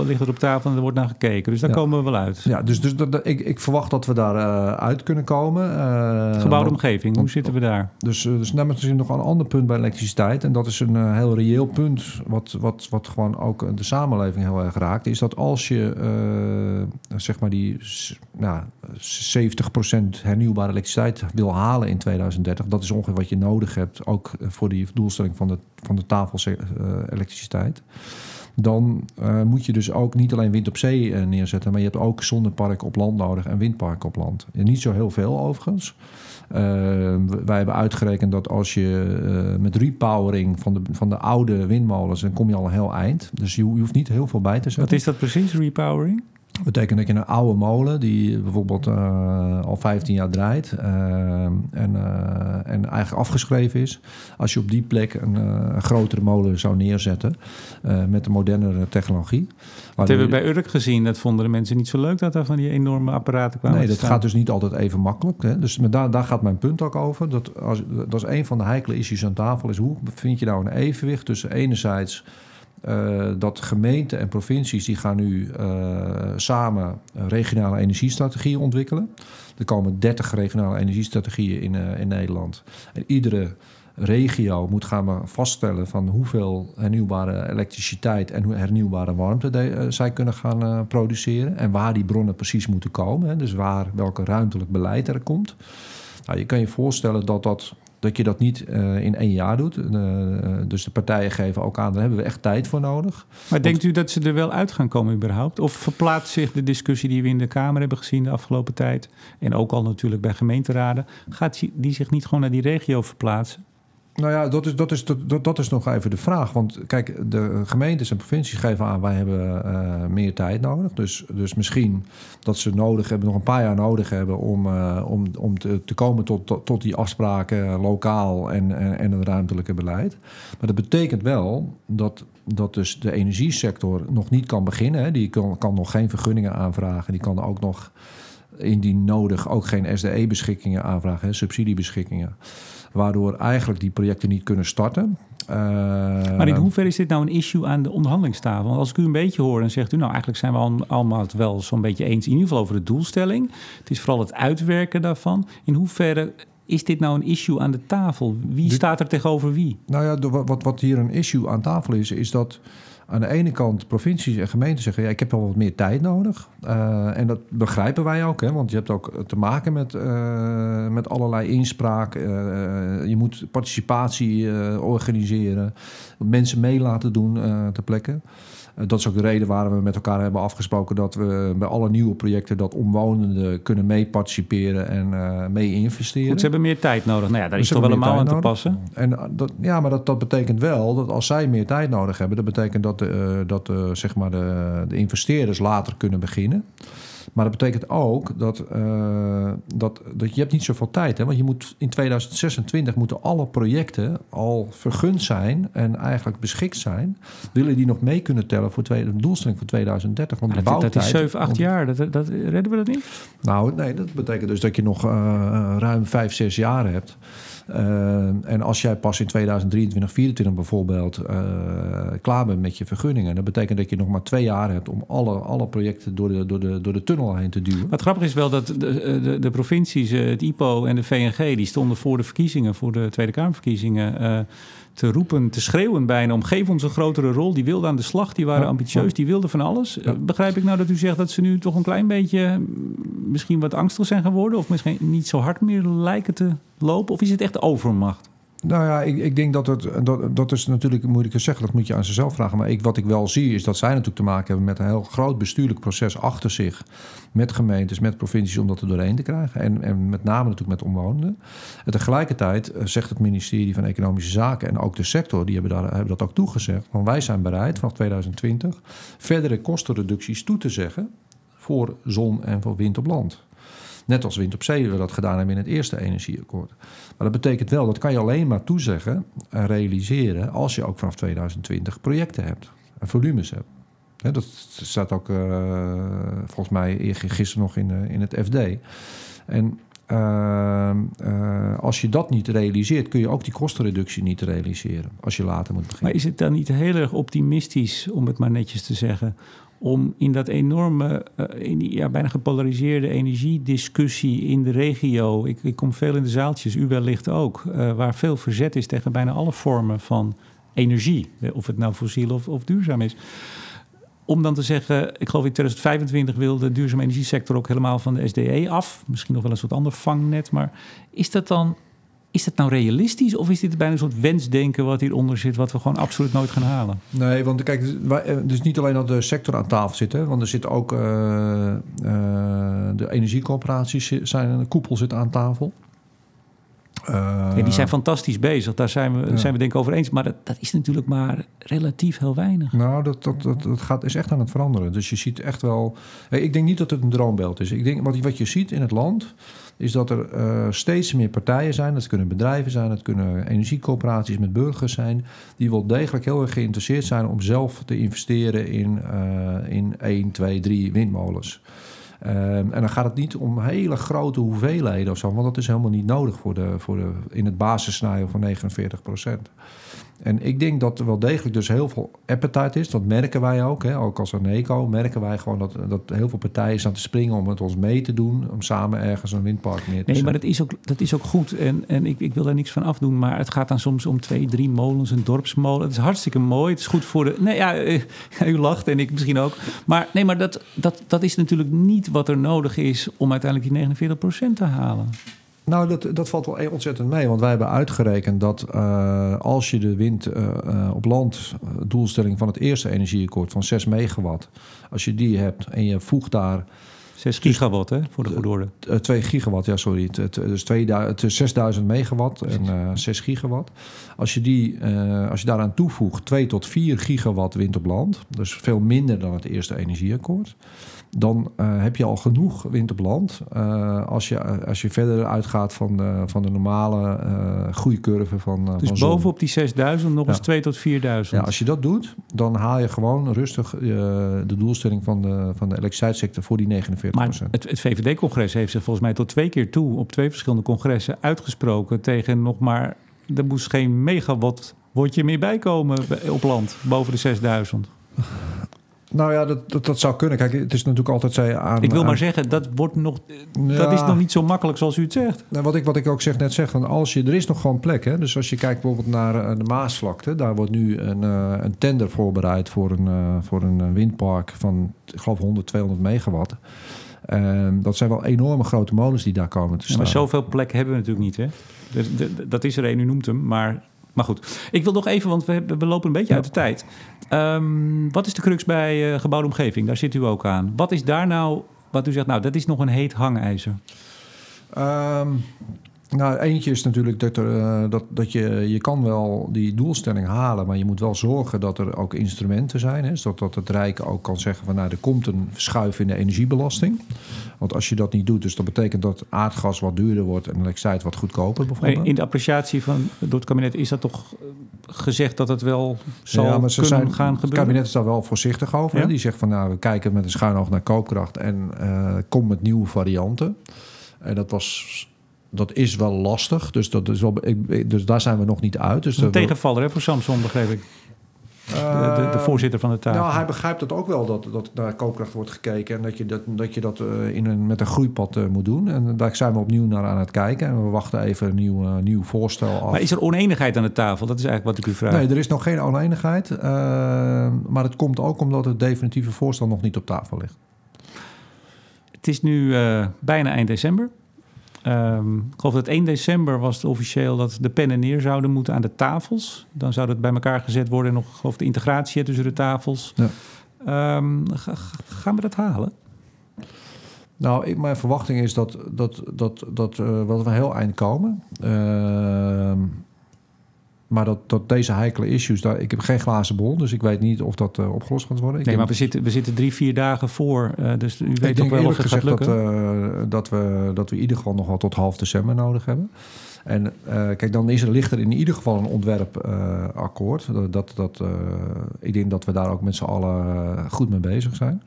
liggen er op tafel en er wordt naar gekeken. Dus daar ja. komen we wel uit. Ja, dus, dus dat, dat, ik, ik verwacht dat we daar uit kunnen komen. Gebouwde want, omgeving, hoe zitten we daar? Dus, dus dan is er nog een ander punt bij elektriciteit. En dat is een heel reëel punt wat, wat, wat gewoon ook de samenleving heel erg raakt. Is dat als je zeg maar die nou, 70% hernieuwbare elektriciteit wil halen in 2030... dat is ongeveer wat je nodig hebt, ook voor die doelstelling van de, van de tafel uh, elektriciteit. Dan uh, moet je dus ook niet alleen wind op zee neerzetten, maar je hebt ook zonneparken op land nodig en windparken op land. En niet zo heel veel overigens. Uh, wij hebben uitgerekend dat als je uh, met repowering van de, van de oude windmolens, dan kom je al een heel eind. Dus je, je hoeft niet heel veel bij te zetten. Wat is dat precies, repowering? Dat betekent dat je een oude molen die bijvoorbeeld uh, al 15 jaar draait uh, en, uh, en eigenlijk afgeschreven is. Als je op die plek een, een grotere molen zou neerzetten met een modernere technologie. Dat hebben we bij Urk gezien. Dat vonden de mensen niet zo leuk dat daar van die enorme apparaten kwamen. Nee, dat gaat dus niet altijd even makkelijk. Hè. Dus maar daar, daar gaat mijn punt ook over. Dat, als, dat is een van de heikele issues aan tafel. Is hoe vind je nou een evenwicht tussen enerzijds uh, dat gemeenten en provincies die gaan nu uh, samen regionale energiestrategieën ontwikkelen. Er komen 30 regionale energiestrategieën in, uh, in Nederland. En iedere regio moet gaan vaststellen van hoeveel hernieuwbare elektriciteit en hernieuwbare warmte zij kunnen gaan produceren. En waar die bronnen precies moeten komen. Hè. Dus waar, welke ruimtelijk beleid er komt. Nou, je kan je voorstellen dat dat dat je dat niet uh, in één jaar doet. Uh, dus de partijen geven ook aan, daar hebben we echt tijd voor nodig. Maar Want, denkt u dat ze er wel uit gaan komen überhaupt? Of verplaatst zich de discussie die we in de Kamer hebben gezien de afgelopen tijd... en ook al natuurlijk bij gemeenteraden... gaat die zich niet gewoon naar die regio verplaatsen? Nou ja, dat is, dat, is, dat, dat is nog even de vraag. Want kijk, de gemeentes en provincies geven aan... wij hebben uh, meer tijd nodig. Dus, dus misschien dat ze nodig hebben, nog een paar jaar nodig hebben... om, uh, om, om te, te komen tot, tot, tot die afspraken lokaal en, en, en het ruimtelijke beleid. Maar dat betekent wel dat, dat dus de energiesector nog niet kan beginnen. Die kan, kan nog geen vergunningen aanvragen. Die kan ook nog indien nodig ook geen SDE-beschikkingen aanvragen, subsidiebeschikkingen. Waardoor eigenlijk die projecten niet kunnen starten. Uh, maar in hoeverre is dit nou een issue aan de onderhandelingstafel? Want als ik u een beetje hoor, dan zegt u... nou, eigenlijk zijn we al, allemaal het wel zo'n beetje eens... in ieder geval over de doelstelling. Het is vooral het uitwerken daarvan. In hoeverre is dit nou een issue aan de tafel? Wie staat er tegenover wie? Nou ja, wat, wat hier een issue aan tafel is, is dat aan de ene kant provincies en gemeenten zeggen... ja, ik heb wel wat meer tijd nodig. Uh, en dat begrijpen wij ook, hè, want je hebt ook te maken met, uh, met allerlei inspraak. Uh, je moet participatie organiseren, mensen mee laten doen ter plekke. Eh, dat is ook de reden waarom we met elkaar hebben afgesproken dat we bij alle nieuwe projecten dat omwonenden kunnen mee participeren en uh, mee investeren. Goed, ze hebben meer tijd nodig. Nou ja, daar is toch wel een mouw aan te passen. En eh, dat, ja, maar dat, dat betekent wel dat als zij meer tijd nodig hebben, dat betekent dat, de, dat de, zeg maar de, de investeerders later kunnen beginnen. Maar dat betekent ook dat, uh, dat, dat je hebt niet zoveel tijd hebt. Want je moet in 2026 moeten alle projecten al vergund zijn en eigenlijk beschikt zijn. Willen die nog mee kunnen tellen voor twee, de doelstelling voor 2030? Want de dat, dat is 7, 8 jaar. Dat, dat, redden we dat niet? Nou, nee, dat betekent dus dat je nog ruim 5, 6 jaar hebt. Uh, en als jij pas in 2023, 2024 bijvoorbeeld uh, klaar bent met je vergunningen, dat betekent dat je nog maar twee jaar hebt om alle, alle projecten door de, door, de, door de tunnel heen te duwen. Wat grappig is wel dat de, de, de provincies, het IPO en de VNG, die stonden voor de verkiezingen, voor de Tweede Kamerverkiezingen. Te roepen, te schreeuwen bijna. Om geef ons een grotere rol. Die wilden aan de slag, die waren ambitieus, die wilden van alles. Begrijp ik nou dat u zegt dat ze nu toch een klein beetje misschien wat angstig zijn geworden? Of misschien niet zo hard meer lijken te lopen? Of is het echt overmacht? Nou ja, ik, ik denk dat het. Dat, dat is natuurlijk moeilijk te zeggen, dat moet je aan zichzelf vragen. Maar ik, wat ik wel zie, is dat zij natuurlijk te maken hebben met een heel groot bestuurlijk proces achter zich. Met gemeentes, met provincies om dat er doorheen te krijgen. En, en met name natuurlijk met omwonenden. En tegelijkertijd eh, zegt het ministerie van Economische Zaken en ook de sector, die hebben, daar, hebben dat ook toegezegd. Want wij zijn bereid vanaf 2020 verdere kostenreducties toe te zeggen voor zon en voor wind op land. Net als wind op zee we dat gedaan hebben in het eerste energieakkoord. Maar dat betekent wel, dat kan je alleen maar toezeggen en realiseren als je ook vanaf 2020 projecten hebt en volumes hebt. dat staat ook uh, volgens mij gisteren nog in, uh, in het FD. En uh, als je dat niet realiseert, kun je ook die kostenreductie niet realiseren als je later moet beginnen. Maar is het dan niet heel erg optimistisch, om het maar netjes te zeggen, om in dat enorme, uh, in die ja, bijna gepolariseerde energiediscussie in de regio. Ik, ik kom veel in de zaaltjes, u wellicht ook, uh, waar veel verzet is tegen bijna alle vormen van energie, of het nou fossiel of, of duurzaam is. Om dan te zeggen, ik geloof in 2025 wil de duurzame energiesector ook helemaal van de SDE af. Misschien nog wel een soort ander vangnet. Maar is dat dan is dat nou realistisch of is dit bijna een soort wensdenken wat hieronder zit, wat we gewoon absoluut nooit gaan halen? Nee, want kijk, dus, dus niet alleen dat de sector aan tafel zit, hè, want er zit ook uh, uh, de energiecoöperaties zijn, een koepel zit aan tafel. Uh, ja, die zijn fantastisch bezig, daar zijn we, ja. zijn we denk ik over eens. Maar dat, dat, is natuurlijk maar relatief heel weinig. Nou, dat, dat, dat, dat gaat, is echt aan het veranderen. Dus je ziet echt wel... Ik denk niet dat het een droombeeld is. Ik denk, wat, wat je ziet in het land is dat er uh, steeds meer partijen zijn. Dat kunnen bedrijven zijn, dat kunnen energiecoöperaties met burgers zijn. Die wel degelijk heel erg geïnteresseerd zijn om zelf te investeren in, uh, in 1, 2, 3 windmolens. Um, en dan gaat het niet om hele grote hoeveelheden of zo, want dat is helemaal niet nodig voor de, voor de, in het basisscenario van 49 procent. En ik denk dat er wel degelijk dus heel veel appetite is. Dat merken wij ook. Hè. Ook als Aneco merken wij gewoon dat, dat heel veel partijen staan te springen om met ons mee te doen. Om samen ergens een windpark neer te Nee, maar dat is ook, dat is ook goed. En, en ik, ik wil daar niks van afdoen. Maar het gaat dan soms om twee, drie molens, een dorpsmolen. Het is hartstikke mooi. Het is goed voor de... Nee, ja, u lacht en ik misschien ook. Maar nee, maar dat, dat, dat is natuurlijk niet wat er nodig is om uiteindelijk die 49% te halen. Nou, dat, dat valt wel ontzettend mee. Want wij hebben uitgerekend dat uh, als je de wind uh, uh, op land, doelstelling van het eerste energieakkoord van 6 megawatt, als je die hebt en je voegt daar. 6 gigawatt, hè, voor de goede orde. 2 gigawatt, ja, sorry. Dus 2000, 6000 megawatt en 6 gigawatt. Als je, die, als je daaraan toevoegt 2 tot 4 gigawatt wind op land, dus veel minder dan het eerste energieakkoord dan uh, heb je al genoeg wind op land. Uh, als, je, als je verder uitgaat van de, van de normale uh, groeicurve van. dus van bovenop die 6000 nog ja. eens 2 tot 4000. Ja, als je dat doet, dan haal je gewoon rustig de doelstelling van de, van de elektriciteitssector voor die 49% Maar het, het VVD-congres heeft zich volgens mij tot twee keer toe op twee verschillende congressen uitgesproken tegen nog maar. Er moest geen megawatt je meer bijkomen op land boven de 6000. Nou ja, dat, dat, dat zou kunnen. Kijk, het is natuurlijk altijd zij aan. Ik wil aan- maar zeggen, dat, wordt nog, dat is nog niet zo makkelijk zoals u het zegt. Nou, wat, ik, wat ik ook zeg, net zeg, als je, er is nog gewoon plek. Hè? Dus als je kijkt bijvoorbeeld naar eh, de Maasvlakte, daar wordt nu een, eh, een tender voorbereid voor een, eh, voor een windpark van, ik geloof 100, 200 megawatt. Ehm, dat zijn wel enorme grote molens die daar komen te Ja, staan. maar zoveel plek hebben we natuurlijk niet. Hè? Dus, de- de- dat is er een, u noemt hem. Maar, maar goed, ik wil nog even, want we, we lopen een beetje Ja. uit de tijd. Ehm, wat is de crux bij eh, gebouwde omgeving? Daar zit u ook aan. Wat is daar nou, wat u zegt, nou, dat is nog een heet hangijzer. Ehm, nou, eentje is natuurlijk dat, er, eh, dat, dat je, je kan wel die doelstelling halen, maar je moet wel zorgen dat er ook instrumenten zijn. Hè? Zodat dat het Rijk ook kan zeggen van nou, er komt een schuif in de energiebelasting. Want als je dat niet doet, dus dat betekent dat aardgas wat duurder wordt en elektriciteit wat goedkoper Maar bijvoorbeeld. in de appreciatie van door het kabinet is dat toch eh, gezegd dat het wel zal ja, maar ze kunnen zijn, gaan het gebeuren? kabinet is daar wel voorzichtig over. Ja? Die zegt van nou, we kijken met een schuin oog naar koopkracht en eh kom met nieuwe varianten. En dat was. Dat is wel lastig, dus, dat is wel, ik, dus daar zijn we nog niet uit. Dus een dat- tegenvaller hè, voor Samson, begreep ik. De, de, de voorzitter van de tafel. Nou, hij begrijpt het ook wel dat, dat naar koopkracht wordt gekeken en dat je dat, dat, je dat eh, in een, met een groeipad eh, moet doen. En daar zijn we opnieuw naar aan het kijken en we wachten even een nieuw, eh, nieuw voorstel af. maar is er oneenigheid aan de tafel? Dat is eigenlijk wat ik u vraag. Nee, er is nog geen oneenigheid. eh, maar het komt ook omdat het definitieve voorstel nog niet op tafel ligt. Het is nu eh, bijna eind december. Ehm, ik geloof dat 1 december was het officieel dat de pennen neer zouden moeten aan de tafels. Dan zou het bij elkaar gezet worden. en Nog geloof de integratie tussen de tafels. Ja. Ehm, ga- ga- gaan we dat halen? Nou, ik, mijn verwachting is dat, dat, dat, dat, eh, dat we heel eind komen. Ehm, maar dat, dat deze heikele issues, daar, ik heb geen glazen bol, dus ik weet niet of dat eh, opgelost gaat worden. Ik Nee, maar we zitten, we zitten drie, vier dagen voor. eh, dus u weet toch wel of het gaat gezegd dat, lukken? eh, dat, we, dat we in ieder geval nog wel tot half december nodig hebben. En kijk, dan is er, ligt er in ieder geval een ontwerpakkoord. dat, dat, dat, ik denk dat we daar ook met z'n allen goed mee bezig zijn.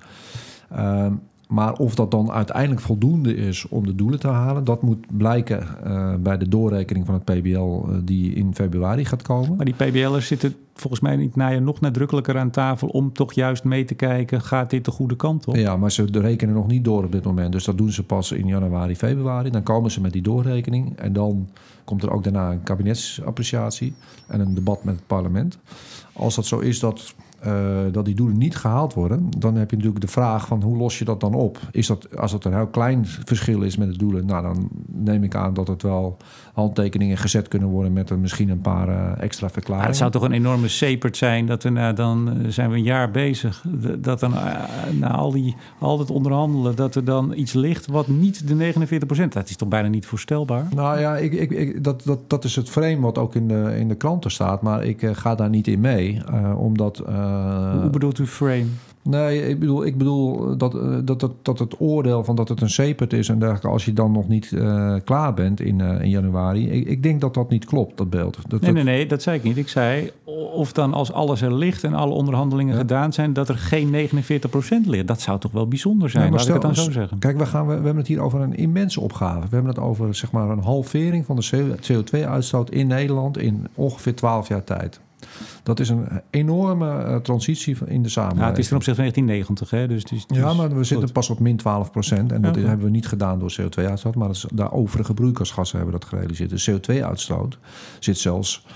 Ehm, maar of dat dan uiteindelijk voldoende is om de doelen te halen, dat moet blijken eh, bij de doorrekening van het PBL eh, die in februari gaat komen. Maar die PBL'ers zitten volgens mij niet na je nog nadrukkelijker aan tafel om toch juist mee te kijken, gaat dit de goede kant op? Ja, maar ze rekenen nog niet door op dit moment. Dus dat doen ze pas in januari, februari. Dan komen ze met die doorrekening. En dan komt er ook daarna een kabinetsappreciatie en een debat met het parlement. Als dat zo is dat, eh, dat die doelen niet gehaald worden, dan heb je natuurlijk de vraag van hoe los je dat dan op? Is dat, als het een heel klein verschil is met de doelen, nou dan neem ik aan dat het wel handtekeningen gezet kunnen worden met er misschien een paar eh, extra verklaringen. het zou toch een enorme sepert zijn dat we na, dan eh, zijn we een jaar bezig. Dat dan eh, na al, die, al het onderhandelen, dat er dan iets ligt wat niet de 49% Dat is toch bijna niet voorstelbaar? Nou ja, ik, ik, ik, dat, dat, dat is het frame wat ook in de, in de kranten staat. Maar ik ga daar niet in mee. omdat. Hoe bedoelt u frame? Nee, ik bedoel, ik bedoel dat, eh, dat, dat, dat het oordeel van dat het een sepert is. En dergelijke, als je dan nog niet eh, klaar bent in, eh, in januari. Ik, ik denk dat dat niet klopt, dat beeld. Dat, Nee, nee, nee, dat zei ik niet. Ik zei of dan als alles er ligt en alle onderhandelingen Ja. gedaan zijn, dat er geen 49% ligt. Dat zou toch wel bijzonder zijn, maar laat ik het dan stel- zo zeggen. Kijk, we, gaan, we, we hebben het hier over een immense opgave. We hebben het over zeg maar, een halvering van de CO2-uitstoot in Nederland in ongeveer 12 jaar tijd. Dat is een enorme eh, transitie in de samenleving. Ja, het is ten opzichte van 1990, hè? Dus, Ja, maar we zitten pas op min 12 procent. En dat Ja. hebben we niet gedaan door CO2-uitstoot. Maar is, de overige broeikasgassen hebben dat gerealiseerd. De CO2-uitstoot zit zelfs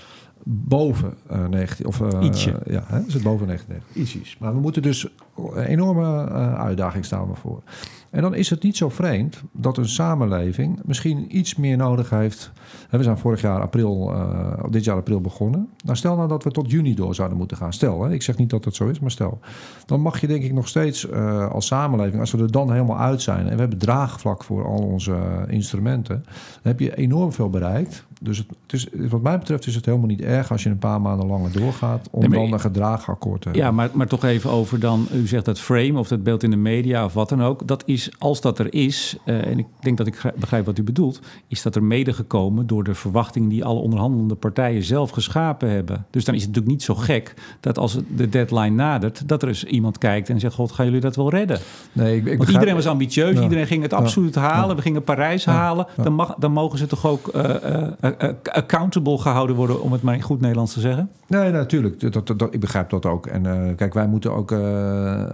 boven eh 19... Of, eh, Ietsje. Ja, hè, zit boven 19. Ietsjes. Maar we moeten dus... Een enorme uitdaging staan we voor. En dan is het niet zo vreemd dat een samenleving misschien iets meer nodig heeft. We zijn vorig jaar april, eh, dit jaar april begonnen. Nou, stel nou dat we tot juni door zouden moeten gaan. Stel, hè, ik zeg niet dat het zo is, maar stel. Dan mag je denk ik nog steeds eh, als samenleving, als we er dan helemaal uit zijn en we hebben draagvlak voor al onze eh, instrumenten, dan heb je enorm veel bereikt. Dus het, het is, wat mij betreft is het helemaal niet erg als je een paar maanden langer doorgaat om Nee, maar dan een gedraagakkoord te hebben. Ja, maar, maar toch even over dan, u zegt dat frame of dat beeld in de media of wat dan ook. Dat is, als dat er is, eh, en ik denk dat ik grijp- begrijp wat u bedoelt, is dat er mede gekomen door de verwachting die alle onderhandelende partijen zelf geschapen hebben. Dus dan is het natuurlijk niet zo gek dat als de deadline nadert, dat er eens iemand kijkt en zegt, god, gaan jullie dat wel redden? Nee, ik, ik Want begrijp- iedereen was ambitieus, Ja. iedereen ging het absoluut halen. We gingen Parijs Ja. halen. Dan, mag, dan mogen ze toch ook eh, accountable gehouden worden, om het maar in goed Nederlands te zeggen? Nee, natuurlijk. Dat, dat, ik begrijp dat ook. En kijk, wij moeten ook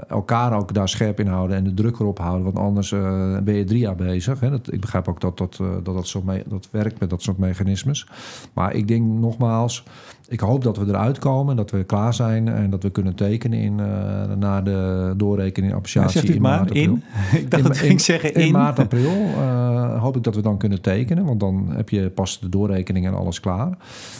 elkaar ook daar scherp in houden en de druk erop houden. Want anders ben je drie jaar bezig. Hè. Dat, ik begrijp ook dat dat, dat, dat, mee, dat werkt met dat soort mechanismes. Maar ik denk nogmaals, ik hoop dat we eruit komen, dat we klaar zijn en dat we kunnen tekenen in, uh, na de doorrekening appreciatie ja, in maart, april. In? ik dacht in, dat ik zeggen in. In maart, april uh, hoop ik dat we dan kunnen tekenen, want dan heb je pas de doorrekening en alles klaar.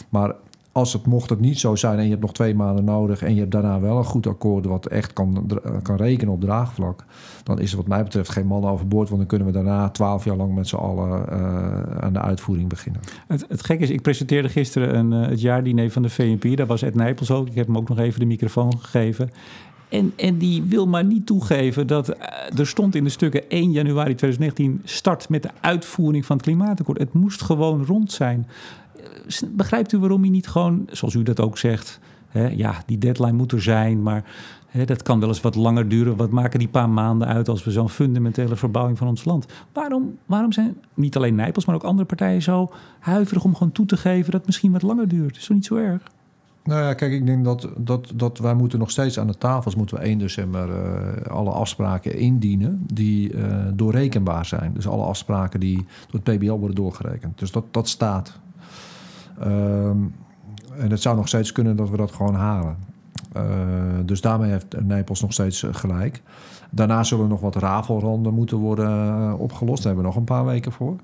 Maar als het mocht het niet zo zijn en je hebt nog twee maanden nodig en je hebt daarna wel een goed akkoord wat echt kan, kan rekenen op draagvlak, dan is er wat mij betreft geen man overboord, want dan kunnen we daarna twaalf jaar lang met z'n allen uh, aan de uitvoering beginnen. Het, het gekke is, ik presenteerde gisteren een, uh, het jaardiner van de VNP, daar was Ed Nijpels ook, ik heb hem ook nog even de microfoon gegeven. En, en die wil maar niet toegeven dat uh, er stond in de stukken 1 januari 2019 start met de uitvoering van het klimaatakkoord. Het moest gewoon rond zijn begrijpt u waarom hij niet gewoon, zoals u dat ook zegt, hè, ja, die deadline moet er zijn, maar hè, dat kan wel eens wat langer duren. Wat maken die paar maanden uit als we zo'n fundamentele verbouwing van ons land? Waarom, waarom zijn niet alleen Nijpels, maar ook andere partijen zo huiverig om gewoon toe te geven dat het misschien wat langer duurt? Is toch niet zo erg? Nou ja, kijk, ik denk dat, dat, dat wij moeten nog steeds aan de tafels moeten we 1 december uh, alle afspraken indienen die uh, doorrekenbaar zijn. Dus alle afspraken die door het PBL worden doorgerekend. Dus dat, dat staat. Um, en het zou nog steeds kunnen dat we dat gewoon halen. Uh, dus daarmee heeft Nijpels nog steeds eh, gelijk. Daarna zullen nog wat rafelranden moeten worden uh, opgelost. Daar hebben we nog een paar weken voor.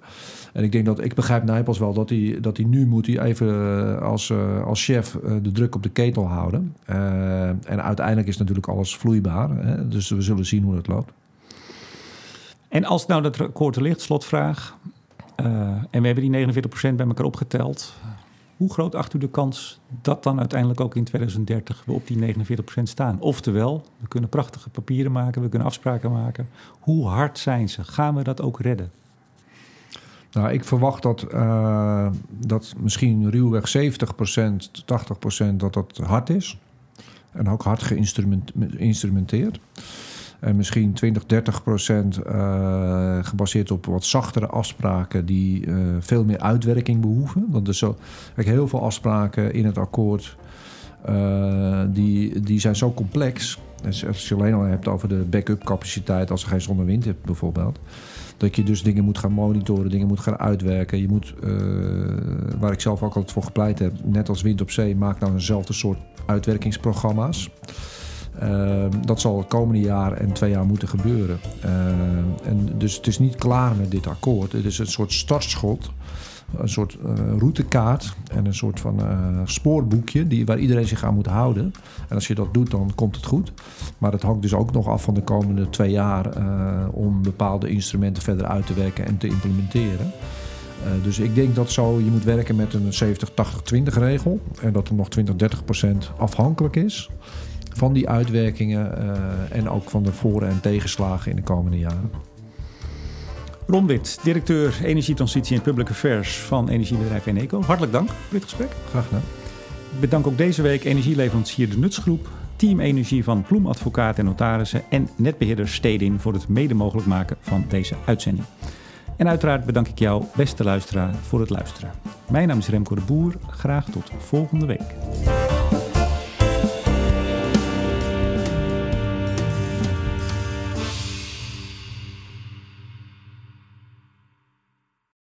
En ik denk dat ik begrijp Nijpels wel dat hij, dat hij nu moet hij even als, als chef de druk op de ketel houden. en uiteindelijk is natuurlijk alles vloeibaar. Hè? Dus we zullen zien hoe het loopt. En als nou dat er ligt, slotvraag. en we hebben die 49% bij elkaar opgeteld. Hoe groot acht u de kans dat dan uiteindelijk ook in 2030 we op die 49% staan? Oftewel, we kunnen prachtige papieren maken, we kunnen afspraken maken. Hoe hard zijn ze? Gaan we dat ook redden? Nou, ik verwacht dat, uh, dat misschien ruwweg 70%, 80% dat dat hard is. En ook hard geïnstrumenteerd. En misschien 20, 30 procent uh, gebaseerd op wat zachtere afspraken die uh, veel meer uitwerking behoeven. Want er zo, heel veel afspraken in het akkoord uh, die, die zijn zo complex. Dus als je alleen al hebt over de backup capaciteit als er geen zon en wind hebt bijvoorbeeld. Dat je dus dingen moet gaan monitoren, dingen moet gaan uitwerken. Je moet, waar ik zelf ook altijd voor gepleit heb, net als wind op zee, maak nou eenzelfde soort uitwerkingsprogramma's. Uh, dat zal het komende jaar en twee jaar moeten gebeuren. Uh, en dus het is niet klaar met dit akkoord. Het is een soort startschot, een soort uh, routekaart en een soort van spoorboekje die, waar iedereen zich aan moet houden. En als je dat doet, dan komt het goed. Maar het hangt dus ook nog af van de komende twee jaar om bepaalde instrumenten verder uit te werken en te implementeren. Dus ik denk dat zo je moet werken met een 70-80-20 regel. En dat er nog 20-30% afhankelijk is van die uitwerkingen uh, en ook van de voor- en tegenslagen in de komende jaren. Ron Wit, directeur Energietransitie en Public Affairs van energiebedrijf Eneco. Hartelijk dank voor dit gesprek. Graag gedaan. Ik bedank ook deze week energieleverancier De Nutsgroep, Team Energie van Ploem Advocaat en Notarissen en netbeheerder Stedin voor het mede mogelijk maken van deze uitzending. En uiteraard bedank ik jou, beste luisteraar, voor het luisteren. Mijn naam is Remco de Boer. Graag tot volgende week.